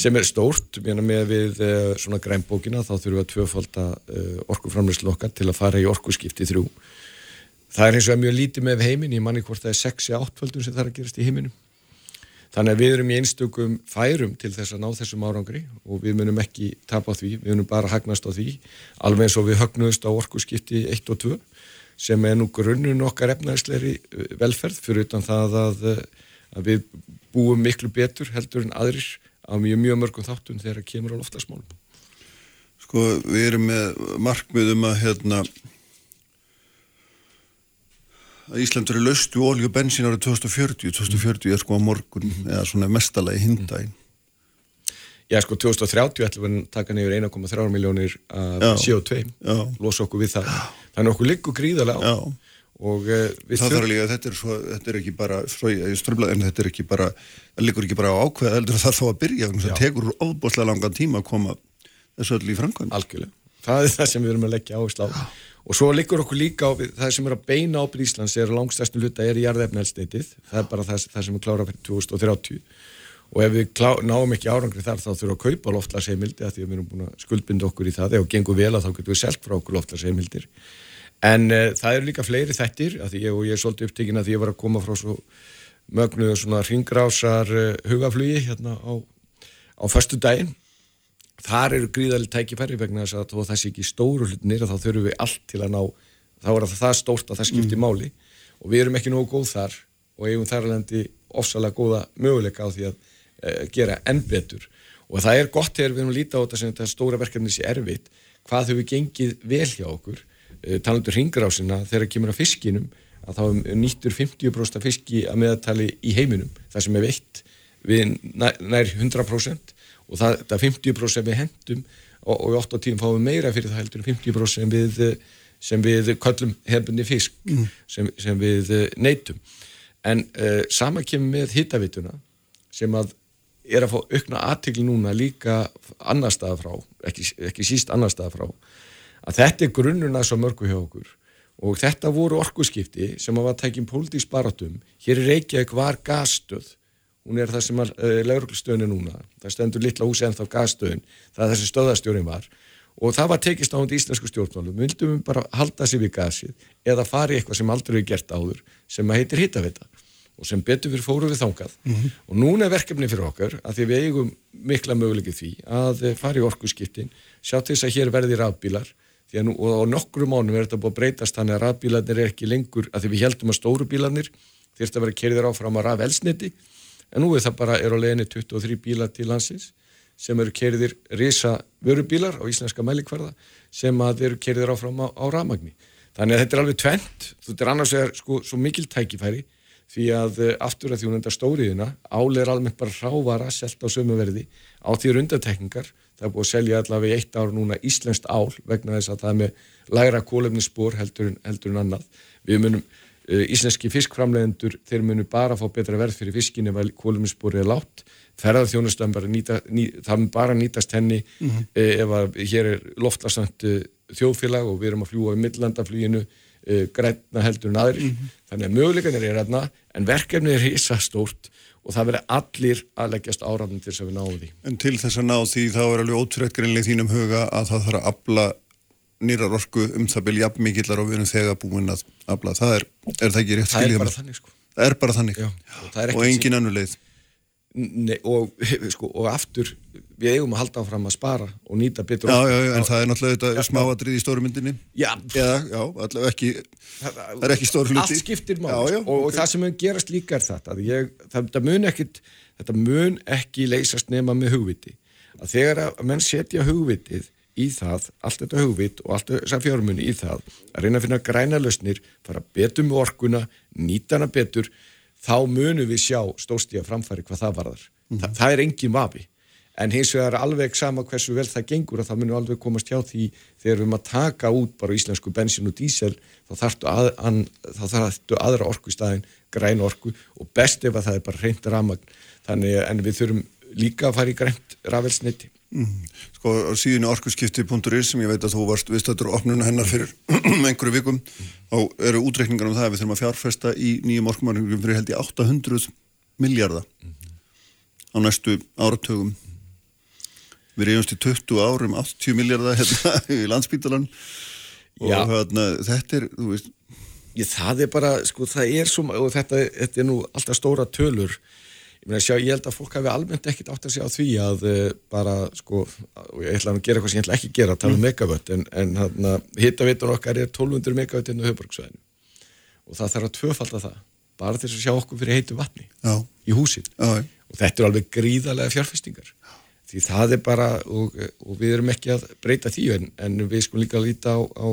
sem er stórt, með við uh, svona grænbókina þá þurfum við að tvöfalda orkuframleyslu okkar til að fara í orkuskipti þrjú það er eins og mjög lítið með heiminn, ég manni hvort það er 6-8 földun sem það er að gerast í heiminum Þannig að við erum í einstökum færum til þess að ná þessum árangri og við munum ekki tapa því, við munum bara hagnast á því, alveg eins og við högnuðust á orkuskipti 1 og 2 sem er nú grunnun okkar efnæðsleiri eh, velferð fyrir utan það að, eh, að við búum miklu betur heldur en aðrir á mjög, mjög mörgum þáttun þegar kemur á loftasmálum. Sko við erum með markmiðum að hérna að Ísland verið laustu ólíu og bensín árið 2040 2040 er sko á morgun eða svona mestalagi hindægin Já sko 2030 ætlum við að taka nefnir 1,3 miljónir af CO2 losa okkur við það. Þannig okkur liggur gríðarlega á. Já. og uh, þarf líka þetta er, svo, þetta er ekki bara ströfla, en þetta er ekki bara það liggur ekki bara á ákveð heldur það þá að byrja það tekur óbúslega langan tíma að koma þessu öll í framkvæm Algjörlega, það er það sem við erum að leggja áherslu á og svo liggur okkur líka á það sem er að beina ábyrð Íslands er langstæðstum hluta er í jarðefnælsteitið það er bara það, það sem er klára fyrir 2030 og ef við klá, náum ekki árangri þar þá þurfum við að kaupa loftlagsheimildi að því að við erum búin að skuldbinda okkur í það. Ef við gengum vel að þá getum við selgt frá okkur loftlagsheimildir en uh, það eru líka fleiri þettir að því ég, og ég er svolítið upptíkin að því ég var að koma frá svo mögnuðu svona ringrásar uh, hugaflugi hérna á, á þar eru gríðarlega tækifæri vegna þess að það sé ekki stóru hlutinir þá þurfum við allt til að ná þá er það stórt að það skiptir mm. máli. Og við erum ekki nógu góð þar og eigum þar alveg ofsalega góða möguleika á því að e, gera enn betur. Og það er gott þegar við erum að líta á þetta sem þetta stóra verkefni sé erfitt hvað þau við gengið vel hjá okkur. E, talandur hringrásina þegar það kemur að fiskinum að þá nýttur 50% fiski að meðatali í heiminum það sem er veitt við nær 100% og það, það er 50% við hendum og, og í 8 og 10 fáum við meira fyrir það heldur en 50% við, sem við köllum hefðunni fisk mm. sem, sem við neytum. En uh, sama kemur með hittavituna sem að er að fá aukna aðtikli núna líka annar staða frá, ekki, ekki síst annar staða frá, að þetta er grunnuna svo mörgu hjá okkur. Og þetta voru orkuskipti sem að var tækjum pólitíks baratum, hér er Reykjavík var gasstöð hún er það sem er uh, eh, lauruglstöðinu núna, það stendur litla húsi ennþá gasstöðin, það er þessi stöðastjórin var. Og það var tekist á hundi íslensku stjórnmálum, við vildum bara halda sér við gasið eða fari eitthvað sem aldrei er gert áður sem að heitir hittavita og sem betur fyrir fóru við þángað mm -hmm. og núna er verkefni fyrir okkar að því við eigum mikla möguleiki því að eh, fara í orkuskiptin, sjá til þess að hér verði rafbílar. Nú, og á nokkru mánum er þetta búið að breytast þannig að rafbílarnir er ekki lengur að því við heldum að stóru bílarnir þurft að vera kerðir áfram að raf elsniti en nú er það bara, er á leginni 23 bílar til landsins sem eru kerðir risa vörubílar á íslenska mælikvarða sem að eru kerðir áfram á, á ramagni. Þannig að þetta er alveg tvent, þetta er annars vegar sko svo mikil tækifæri því að uh, aftur að þjónenda stóriðina álega er almennt bara rávara selt á sömuverði á því rundatekningar það er búið að selja allavega í eitt ár núna íslenskt ál vegna þess að það er með lægra kólefnisspor heldur, heldur en annað. Við munum Eh, íslenski fiskframlegendur þeir munu bara fá betra verð fyrir fiskin ef kóluminsbúrið er látt ferðarþjónustan bara nýta, ný, það mun bara nýtast henni mm -hmm. ef að hér er loftlarsnænt uh, þjóðfélag og við erum að fljúa í millandaflýinu uh, græna heldur en aðri mm -hmm. þannig að möguleikanir er hérna en verkefni er hýsa stórt og það verður allir að leggjast áræðin til þess að við náum því. En til þess að ná því þá er alveg ótrúlega þínum huga að það þarf að abla nýrar orku um það byrja jafn mikillar og við erum þegar búin að afla. Það er, er það ekki rétt skiljið? Það er bara þannig sko. Það er bara þannig. Já, og, og engin annu leið. Nei, og, sko, og aftur, við eigum að halda áfram að spara og nýta betur. Já, já, já, en það er náttúrulega þetta smáadrið í stóru myndinni. Já. Já, já, allavega ekki, það, það er ekki stóru hluti. Allt skiptir máli sko. og, og það sem mun gerast líka er þetta. Ég, það mun ekkit, þetta mun ekki leysast nema með hugviti. Að þegar að menn setja hugvitið í það, allt þetta hugvit og allt þessar fjármunni í það að reyna að finna græna lausnir, fara betur með orkuna, nýta hana betur þá munum við sjá stórstíða framfæri hvað það varðar. Mm -hmm. Þa, það er engin vafi, en hins vegar alveg sama hversu vel það gengur að það munum alveg komast hjá því þegar við erum að taka út bara íslensku bensin og dísel þá þarftu, að, an, þá þarftu aðra orku í staðin, græna orku og best ef að það er bara reynd ramagn þannig en við þurfum líka að fara í grænt rafelsniti Mm. Sko síðan orkusskipti.is sem ég veit að þú varst viðstættur opnuna hennar fyrir einhverju vikum þá eru útreikningar um það að við þurfum að fjárfesta í nýjum orkumarkingum fyrir held í 800 miljardar mm á næstu áratögum við erum í 20 árum 80 miljardar hérna í landsbítalan og hérna, þetta er þú veist Ég, það er bara, sko, það er svo og þetta, þetta er nú alltaf stóra tölur ég sjá, ég held að fólk hafi almennt ekkit átt að segja á því að uh, bara sko, og ég ætla að gera eitthvað sem ég ætla ekki að gera, tala um mm. megavött en, en hittavitur okkar er 1200 megavött inn á höfbruksvæðinu og það þarf að tvöfalda það bara til að sjá okkur fyrir heitu vatni Já. í húsin Já. og þetta er alveg gríðarlega fjárfestingar því það er bara, og, og við erum ekki að breyta því en, en við skulum líka að líta á, á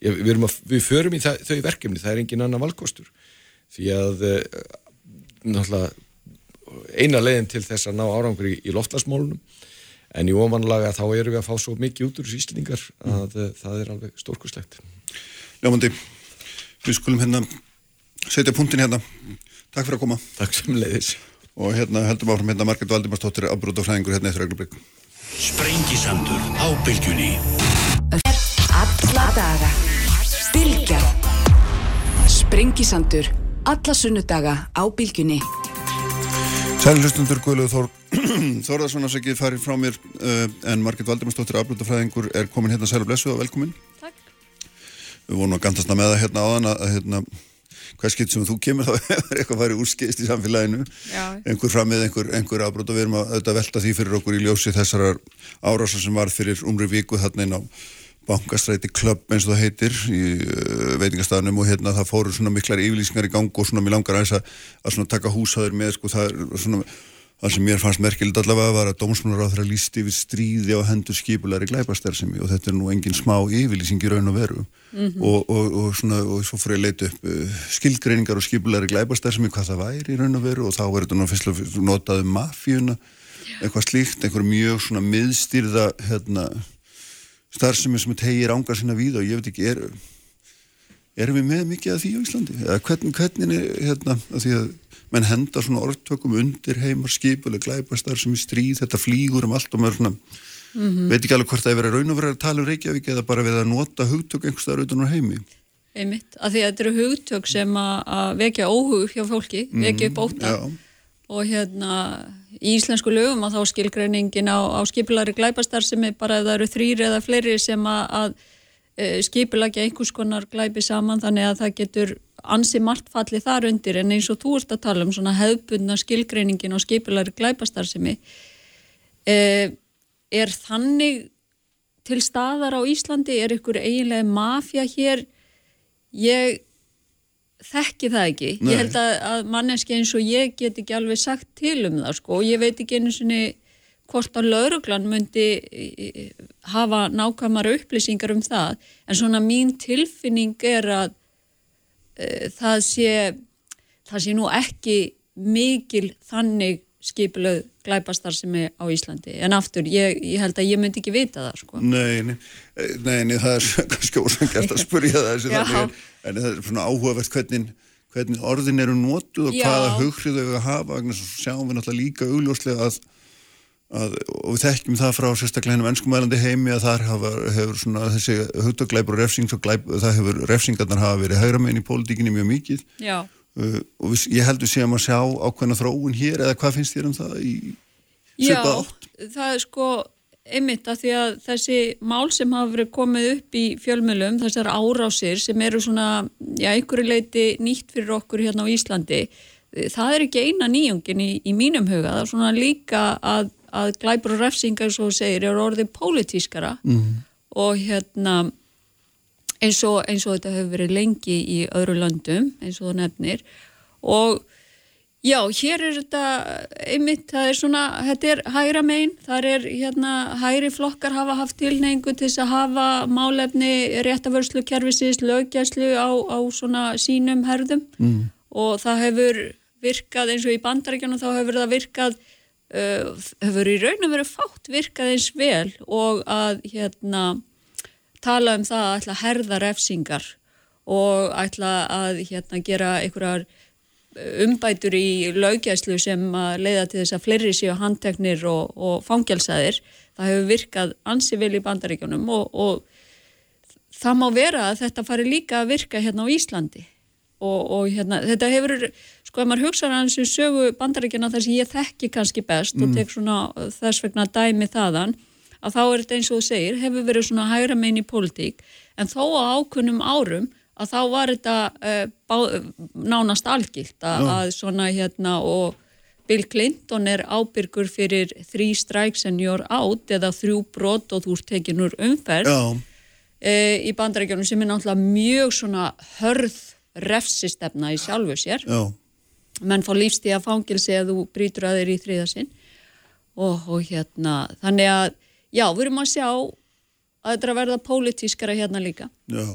við, að, við förum í það, þau verkefni, það er engin annan valkostur því að eh, náttúrulega eina leiðin til þess að ná árangur í, í loftlasmólunum en í ofanlaga þá eru við að fá svo mikið út úr síslingar að mm. það er alveg stórkurslegt Ljómandi, við skulum hérna setja punktin hérna. Takk fyrir að koma. Takk sem leiðis og hérna heldum áfram hérna Marget Valdimarsdóttir afbróð og fræðingur hérna eftir ögnublik Sprengisandur á bylgjunni. Alla daga. Bylgja. Sprengisandur Alla sunnudaga á bylgjunni Sæluhlustundur Guðluð Þór Þórðarsson ekki farið frá mér uh, en Marget Valdimarsdóttir afbróð og fræðingur er komin hérna sælu blessu og velkomin. Takk. Við vonum að gandast að með það hérna áðan að hérna hvað skilt sem þú kemur þá er eitthvað farið úrskist í samfélaginu. Já. einhver framið, einhver, einhver afbrót og við erum að velta því fyrir okkur í ljósi þessar árásar sem var fyrir umri viku þarna inn á bankastræti klubb eins og það heitir í uh, veitingastafnum og hérna það fóru svona miklar yfirlýsingar í gang og svona mér langar að, að taka húsaður með sko það er svona Það sem mér fannst merkilegt allavega var að dómsmunar á þeirra lísti yfir stríði á hendur skipulari glæpastærsemi og þetta er nú engin smá yfirlýsing í raun og veru mm -hmm. og, og, og, svona, og svo fyrir að leita upp uh, skildgreiningar og skipulari glæpastærsemi hvað það væri í raun og veru og þá verður þetta nú fyrst notað um mafíuna eitthvað slíkt, einhver mjög svona miðstýrða hérna, starfsemi sem tegir ángar sína við og ég veit ekki, er, erum við með mikið af því á Íslandi? Eða hvernig, hvernig er hérna, að því að menn henda svona orðtökum undir heimar skipuleg glæpastar sem í stríð, þetta flýgur um allt og maður svona, mm -hmm. veit ekki alveg hvort það er verið raun og verið að tala um Reykjavík eða bara við að nota hugtök einhverstaðar utan á heimi Einmitt, af því að þetta eru hugtök sem að vekja óhug hjá fólki, vekja upp óta mm, og hérna í íslensku lögum að þá skilgreiningin á, á skipulari glæpastar sem er bara ef það eru þrýri eða fleiri sem að, að e, skipulagja einhvers konar glæpi saman þannig að það getur ansi margt fallið þar undir. En eins og þú ert að tala um svona hefðbundna skilgreiningin og skipilari glæpastarsimi eh, er þannig til staðar á Íslandi? Er ykkur eiginlega mafja hér? Ég þekki það ekki. Nei. ég held að, að manneski eins og ég get ekki alveg sagt til um það sko. Og ég veit ekki einu svoni hvort að lauruglan myndi hafa nákvæmara upplýsingar um það. En svona mín tilfinning er að uh, það sé það sé nú ekki mikil þannig skipilöð glæpastar sem er á Íslandi en aftur, ég, ég held að ég myndi ekki vita það sko. Nei, nei, nei, nei það er kannski ósangast að spurja það þannig, en það er svona áhugavert hvernig, hvernig orðin eru nótuð og Já. hvaða hughrið þau hafa, sjáum við náttúrulega líka augljóslega að Að, og við þekkjum það frá sérstaklega hennum ennskumælandi heimi að þar hafa, hefur svona þessi hugtaglæpur og refsing það hefur refsingarnar hafa verið hægra meginn í pólitíkinni mjög mikið uh, og við, ég heldur séum að sjá ákveðna þróun hér eða hvað finnst þér um það í söpa átt? Já, það er sko einmitt að því að þessi mál sem hafa verið komið upp í fjölmjölum þessar árásir sem eru svona já, einhverju leiti nýtt fyrir okkur hérna á Íslandi það er ekki eina nýjungin í, í mínum huga, það er svona líka að að glæpur og refsingar, svo segir, er orðið pólitískara mm. og hérna eins og, eins og þetta hefur verið lengi í öðru landum, eins og það nefnir og já, hér er þetta einmitt, það er svona, þetta er hægra megin, þar er hérna hægri flokkar hafa haft tilneingu til þess að hafa málefni réttavörslu kervisins, lögjæslu á, á svona sínum herðum mm. og það hefur virkað eins og í bandaríkjana þá hefur það virkað Uh, hefur í raun og verið fátt virkað eins vel og að hérna tala um það að ætla að herða refsingar og ætla að hérna gera einhverjar uh, umbætur í laugjæslu sem að leiða til þess að fleiri séu handteknir og, og fangjálsaðir það hefur virkað ansi vel í bandaríkjónum og, og það má vera að þetta fari líka að virka hérna á Íslandi og, og hérna þetta hefur sko ef maður hugsaður hans um sögu bandaríkjana þar sem ég þekki kannski best mm. og tek svona þess vegna dæmi þaðan að þá er þetta eins og þú segir hefur verið svona hægra megin í politík en þó á ákunnum árum að þá var þetta uh, bá, nánast algilt að, að svona hérna og Bill Clinton er ábyrgur fyrir þrý strikes and you're out eða þrjú brot og þú ert tekin úr umferð e, í bandarækjunum sem er náttúrulega mjög svona hörð refsistefna í sjálfu sér. Já. menn fá lífstíða fangilsi að þú brýtur að þeir í þriðasinn og, og hérna þannig að já, við erum að sjá að þetta er að verða pólitískara hérna líka Já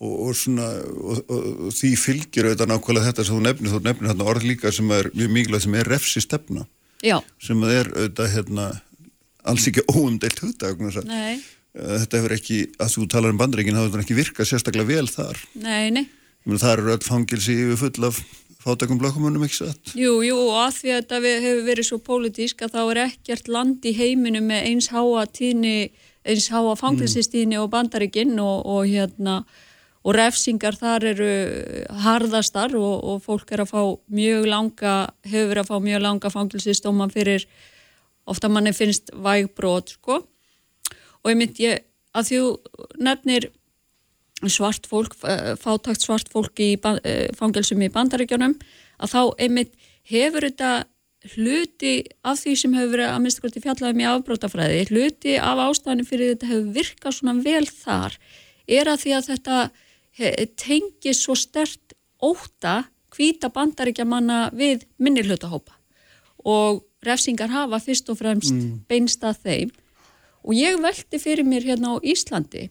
og, og, svona, og, og því fylgjur auðvitað nákvæmlega þetta sem þú nefnir, þú nefnir hérna orð líka sem er mjög mikilvægt sem er refsi stefna Já. sem er auðvitað hérna alls ekki óumdeilt hugdag Nei. Eh, þetta hefur ekki, að þú talar um bandreikin þá hefur þetta ekki virkað sérstaklega vel þar Nei, nei Meni, Það eru öll fangilsi yfir full af fátakum blokkumunum ekki satt Jú, jú, og að því að þetta hefur verið svo pólitísk að þá er ekkert land í heiminu með eins háa tíni eins háa fangilsistíni mm. og bandarikinn og, og hérna og refsingar þar eru harðastar og, og fólk er að fá mjög langa, hefur verið að fá mjög langa fangilsistóma fyrir ofta manni finnst vægbrót sko og ég mynd ég að þjú nefnir svart fólk, eh, fátakt svart fólk í eh, fangilsum í bandaríkjónum að þá einmitt hefur þetta hluti af því sem hefur verið að minnstakorti fjallaðum í afbrótafræði, hluti af ástæðinu fyrir þetta hefur virkað svona vel þar er að því að þetta tengir svo stert óta hvita bandaríkja manna við minnilhutahópa og refsingar hafa fyrst og fremst mm. beinst að þeim og ég veldi fyrir mér hérna á Íslandi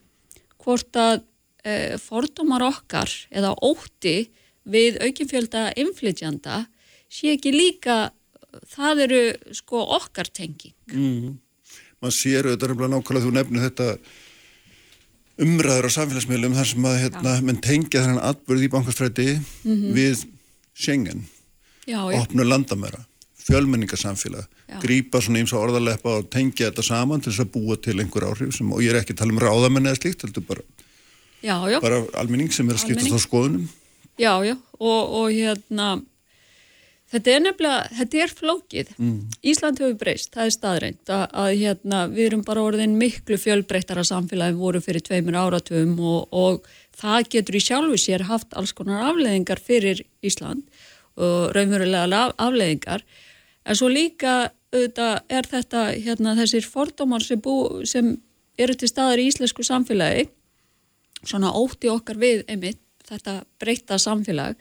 hvort að e, fordómar okkar eða óti við aukinfjölda inflytjanda sé ekki líka það eru sko okkar tenging. Mm. Man sér auðvitað nákvæmlega þú nefnir þetta umræður á samfélagsmiðlum þar sem að hérna, menn tengja þennan atbyrð í bankastræti mm -hmm. við Schengen. Opnu landamæra fjölmenningarsamfélag, grýpa svona eins og orðaleppa og tengja þetta saman til þess að búa til einhver áhrif sem, og ég er ekki að tala um ráðamenn eða slíkt, heldur bara já, bara almenning sem er að skipta þá skoðunum Já, já, og, og hérna Þetta er nefnilega, þetta er flókið. Mm. Ísland hefur breyst, það er staðreint að, að hérna, við erum bara orðin miklu fjölbreyttara samfélagi voru fyrir tveimur áratum og, og það getur í sjálfu sér haft alls konar afleðingar fyrir Ísland og raunverulega afleðingar. En svo líka auðvitað, er þetta hérna, þessir fordómar sem, bú, sem eru til staðar í íslensku samfélagi, svona ótti okkar við einmitt þetta breytta samfélag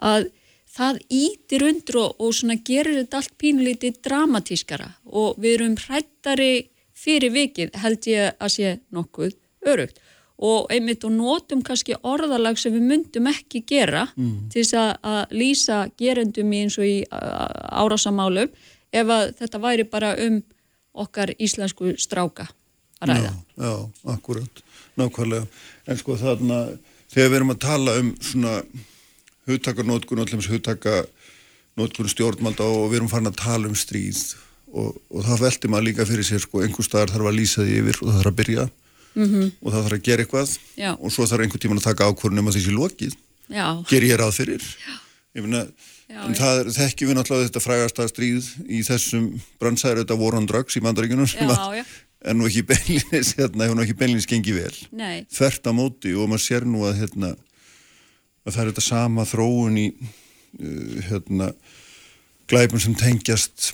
að það ítir undur og, og svona gerir þetta allt pínulítið dramatískara og við erum hrættari fyrir vikið held ég að sé nokkuð örugt og einmitt og notum kannski orðalag sem við myndum ekki gera mm. til þess að, að lýsa gerendum í eins og í árásamálum ef að þetta væri bara um okkar íslensku stráka að ræða. Já, já, akkurat, nákvæmlega. En sko þarna, þegar við erum að tala um svona hugtakarnótkun og allir með hugtakarnótkun stjórnmalda og við erum farin að tala um stríð og, og það veldi maður líka fyrir sér sko einhver staðar þarf að lýsa því yfir og það þarf að byrja mm -hmm. og það þarf að gera eitthvað Já. og svo þarf einhver tíman að taka ákvörnum að þessi lokið Já. ger ég ráð fyrir myna, en það er, þekkjum við náttúrulega þetta frægasta stríð í þessum brannsæður þetta War on Drugs í mandaríkunum en nú ekki beinlinis hérna, hefur nú ekki beinlinis gengið vel Nei. þvert á móti og maður sér nú að hérna að það er þetta sama þróun í uh, hérna glæpum sem tengjast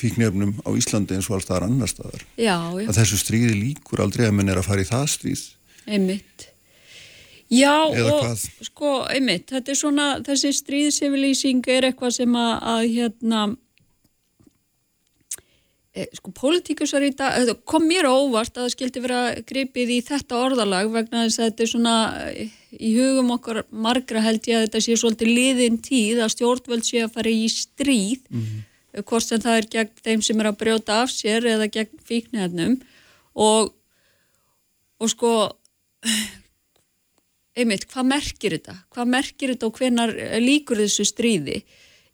fíknjöfnum á Íslandi eins og alls það er annar staðar já, já. að þessu stríði líkur aldrei að menn er að fara í það stríð einmitt já Eða og hvað? sko einmitt þetta er svona þessi stríðsefylýsing er eitthvað sem að, að hérna Eh, sko pólitíkusar í dag, kom mér óvart að það skildi vera gripið í þetta orðalag vegna þess að þetta er svona eh, í hugum okkar margra held ég að þetta sé svolítið liðin tíð að stjórnvöld sé að fara í stríð mm -hmm. hvort sem það er gegn þeim sem er að brjóta af sér eða gegn fíknefnum og og sko einmitt, hvað merkir þetta? Hvað merkir þetta og hvenar líkur þessu stríði?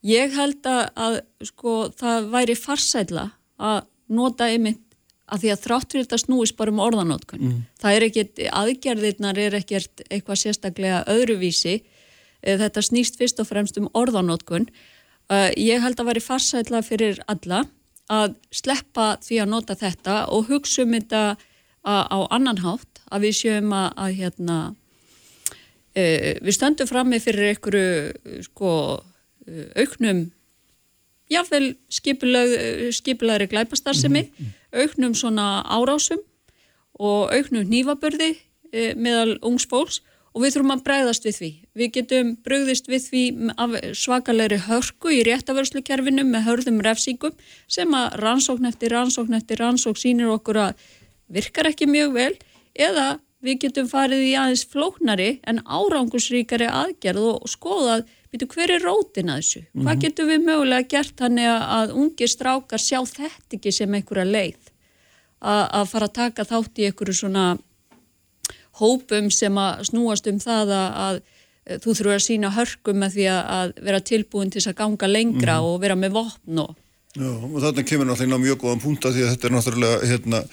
Ég held að, að sko það væri farsætla að nota einmitt að því að þráttur þetta snúist bara um orðanótkun. Mm. Það er ekkert, aðgerðirnar er ekkert eitthvað sérstaklega öðruvísi. Eh, þetta snýst fyrst og fremst um orðanótkun. Eh, ég held að veri farsætla fyrir alla að sleppa því að nota þetta og hugsa um þetta á annan hátt að við sjöum að, að hérna, e, við stöndum fram með fyrir einhverju sko, auknum jáfnveil skipulegri glæpastarsemi, mm -hmm. auknum svona árásum og auknum nýfabörði e, meðal ungs fólks og við þurfum að bregðast við því. Við getum brugðist við því af svakalegri hörku í réttavörslukerfinu með hörðum refsíkum sem að rannsókn eftir rannsókn eftir rannsókn sínir okkur að virkar ekki mjög vel eða við getum farið í aðeins flóknari en árangusríkari aðgerð og skoðað Býtu, hver er rótin að þessu? Mm -hmm. Hvað getur við mögulega gert þannig að ungi strákar sjá þetta ekki sem einhverja leið? A að fara að taka þátt í einhverju svona hópum sem að snúast um það að, að þú þurfur að sína hörkum með því að vera tilbúin til að ganga lengra mm -hmm. og vera með vopn og... Já, og þarna kemur náttúrulega mjög góðan punta því að þetta er náttúrulega hérna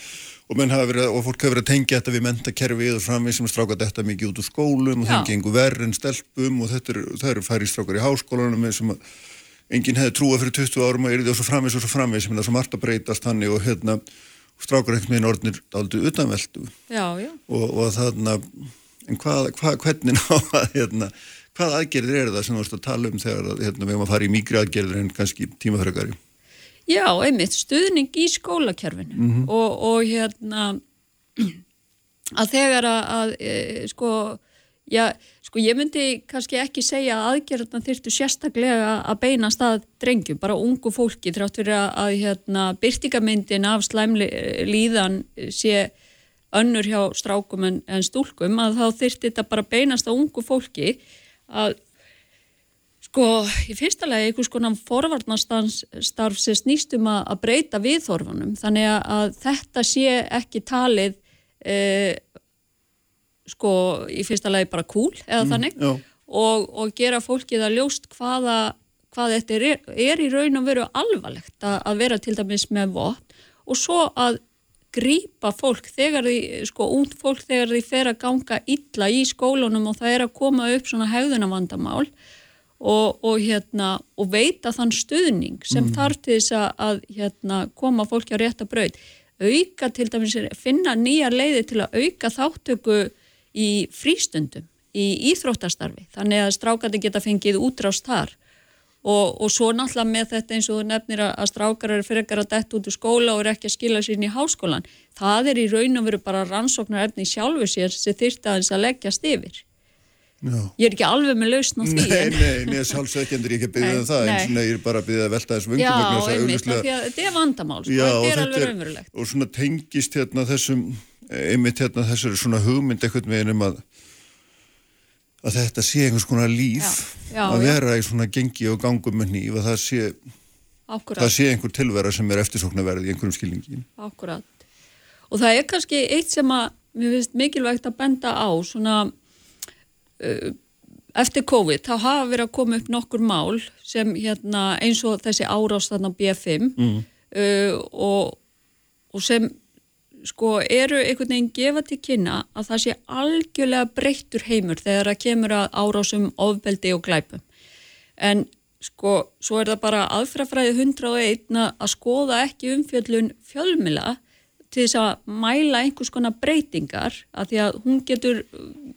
og, verið, og fólk hefur verið að tengja þetta við mentakerfið og framvið sem stráka þetta mikið út úr skólum og það gengur verð en stelpum og þetta er, það eru færi strákar í háskólanum sem enginn hefði trúa fyrir 20 árum og er og svo framvið og svo framvið sem er það svo margt að breytast hann og hérna strákar einhvern veginn orðnir aldrei utanveldu og, og þarna en hvað, hvað, hvernig ná að hérna, hvað aðgerðir er það sem þú veist að tala um þegar hérna, við erum að fara í mýgri aðgerðir en kannski tímafrögari Já, einmitt, stuðning í skólakerfinu mm -hmm. og, og hérna að þegar að, að e, sko, já, sko ég myndi kannski ekki segja að aðgerðan þyrtu sérstaklega að beina stað drengjum, bara ungu fólki þrátt fyrir að, að hérna, byrtingamyndin af slæmli líðan sé önnur hjá strákum en, en stúlkum að þá þyrti þetta bara beinast á ungu fólki að Sko, í fyrsta legi einhvers konar forvarnastarf sem snýstum að breyta viðþorfunum þannig að þetta sé ekki talið eh, sko í fyrsta legi bara cool eða mm, þannig. og, og gera fólkið að ljóst hvaða hvað þetta er, er í raun og veru alvarlegt að, að vera til dæmis með vott og svo að grýpa fólk þegar því, sko, út fólk þegar því fer að ganga illa í skólunum og það er að koma upp svona hegðunavandamál og, og, hérna, og veita þann stuðning sem mm. þarf til þess að hérna, koma fólki á rétta brauð auka til dæmis, finna nýjar leiði til að auka þáttöku í frístundum, í íþróttastarfi. Þannig að strákandi geta fengið útrást þar. Og, og svo náttúrulega með þetta eins og þú nefnir að strákar eru fyrir ekkar að detta út úr skóla og eru ekki að skila sér inn í háskólan það er í raun og veru bara rannsóknar efni sjálfu sér sem þyrta að þess að leggjast yfir Já. Ég er ekki alveg með lausn á því. Nei, nei, nei, sjálfsveikjandur ég ekki að byggja það, eins og ég er bara að byggja að velta þessum vöngum. Já, einmitt, þetta er vandamál, sko, þetta er alveg raunverulegt. Og svona tengist hérna þessum, einmitt hérna þessari svona hugmynd ekkert með einum að, að þetta sé einhvers konar líf, já, já, að vera í svona gengi og gangum með nýf, að það sé, Akkurat. það sé einhver tilvera sem er eftirsóknarverði í einhverjum skilningi. Akkurat. Og það er kannski eitt sem að, mér finnst mikilvægt að benda á, svona eftir COVID þá hafa verið að koma upp nokkur mál sem hérna, eins og þessi árástann á BF5 mm. uh, og, og sem sko eru einhvern veginn gefa til kynna að það sé algjörlega breyttur heimur þegar það kemur að árásum ofbeldi og glæpum en sko svo er það bara aðfrafræði 101 að skoða ekki umfjöldun fjölmila til þess að mæla einhvers konar breytingar að því að hún getur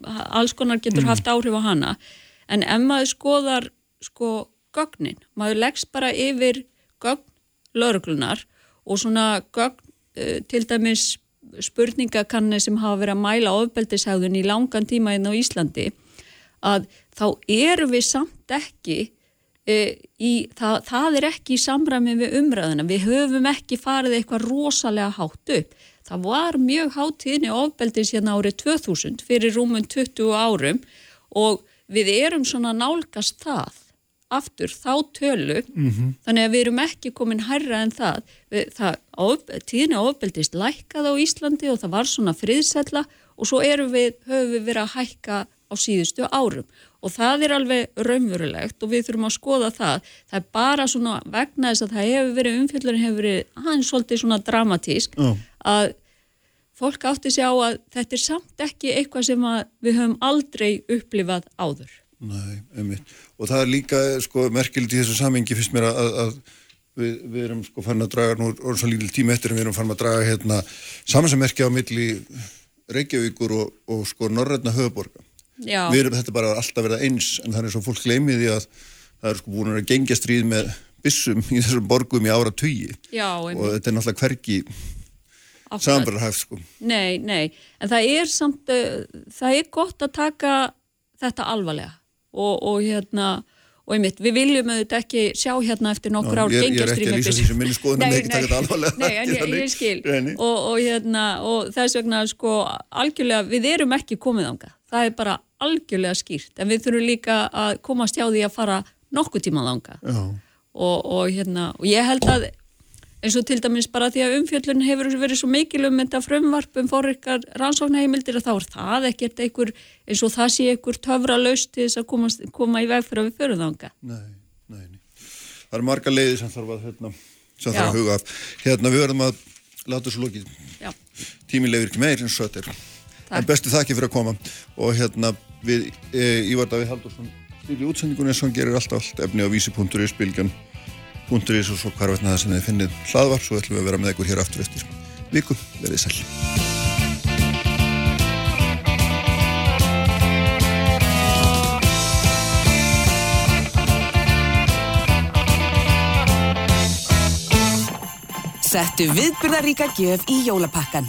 alls konar getur mm. haft áhrif á hana en ef maður skoðar sko gögnin, maður leggst bara yfir gögn lauruglunar og svona gögn uh, til dæmis spurningakanni sem hafa verið að mæla ofbeldishæðun í langan tíma inn hérna á Íslandi að þá eru við samt ekki í, það, það er ekki í samræmi við umræðina, við höfum ekki farið eitthvað rosalega hátt upp. Það var mjög hátíðni ofbeldis hérna árið 2000 fyrir rúmun 20 árum og við erum svona nálgast það aftur þá tölu. Mm -hmm. þannig að við erum ekki komin hærra en það, við, það of, tíðni ofbeldist lækkað á Íslandi og það var svona friðsella og svo við, höfum við verið að hækka á síðustu árum og það er alveg raunverulegt og við þurfum að skoða það það er bara svona vegna þess að það hefur verið umfjöldurinn hefur verið hans svolítið svona dramatísk oh. að fólk átti sig á að þetta er samt ekki eitthvað sem við höfum aldrei upplifað áður. Nei, einmitt. Og það er líka sko, merkilegt í þessu samengi fyrst mér að, að við, við erum sko fann að draga nú orðin svo lítil tíma eftir en við erum fann að draga hérna samansammerkja á milli Reykjavíkur og, og sko Norrætna höfuborga. Við erum þetta bara alltaf verið eins en er svo fólk gleymið í að það er sko búin að gengja stríð með bissum í þessum borgum í ára tugi. Og þetta er náttúrulega hverki samanbærarhæft sko. Nei, nei, en það er samt, uh, það er gott að taka þetta alvarlega. Og, og hérna og einmitt, við viljum auðvitað ekki sjá hérna eftir nokkur ár gengjastrími Ég er ekki að lýsa því sem minni skoðunum nei, ekki taka þetta alvarlega. Nei, en ég, ég skil. og, og hérna, og þess vegna sko, algjörlega, við erum ekki komið ánga það er bara algjörlega skýrt en við þurfum líka að komast hjá því að fara nokkuð tímað ánga og, og hérna, og ég held að eins og til dæmis bara því að umfjöllun hefur verið svo mikil um þetta frumvarp um forrikar rannsóknarheimildir að þá er það ekkert einhver, eins og það sé einhver töfra laust til þess að koma, koma í veg fyrir að við förum þánga. Nei, nei, nei. Það eru marga leiði sem þarf að, hérna, sem þarf að huga af. Hérna við verðum að láta þessu lókið. Tímilegur ekki meir eins og þetta er. En bestu þakki fyrir að koma. Og hérna við, e, Ívar Davíð Haldursson, styrli útsendingunni sem gerir alltaf allt efni á vísi.is punkturís og svo hvar veitna það sem þið finnið hlaðvarp svo ætlum við að vera með ykkur hér aftur eftir viku, verið sæl. Settu viðbyrðaríka gjöf í jólapakkan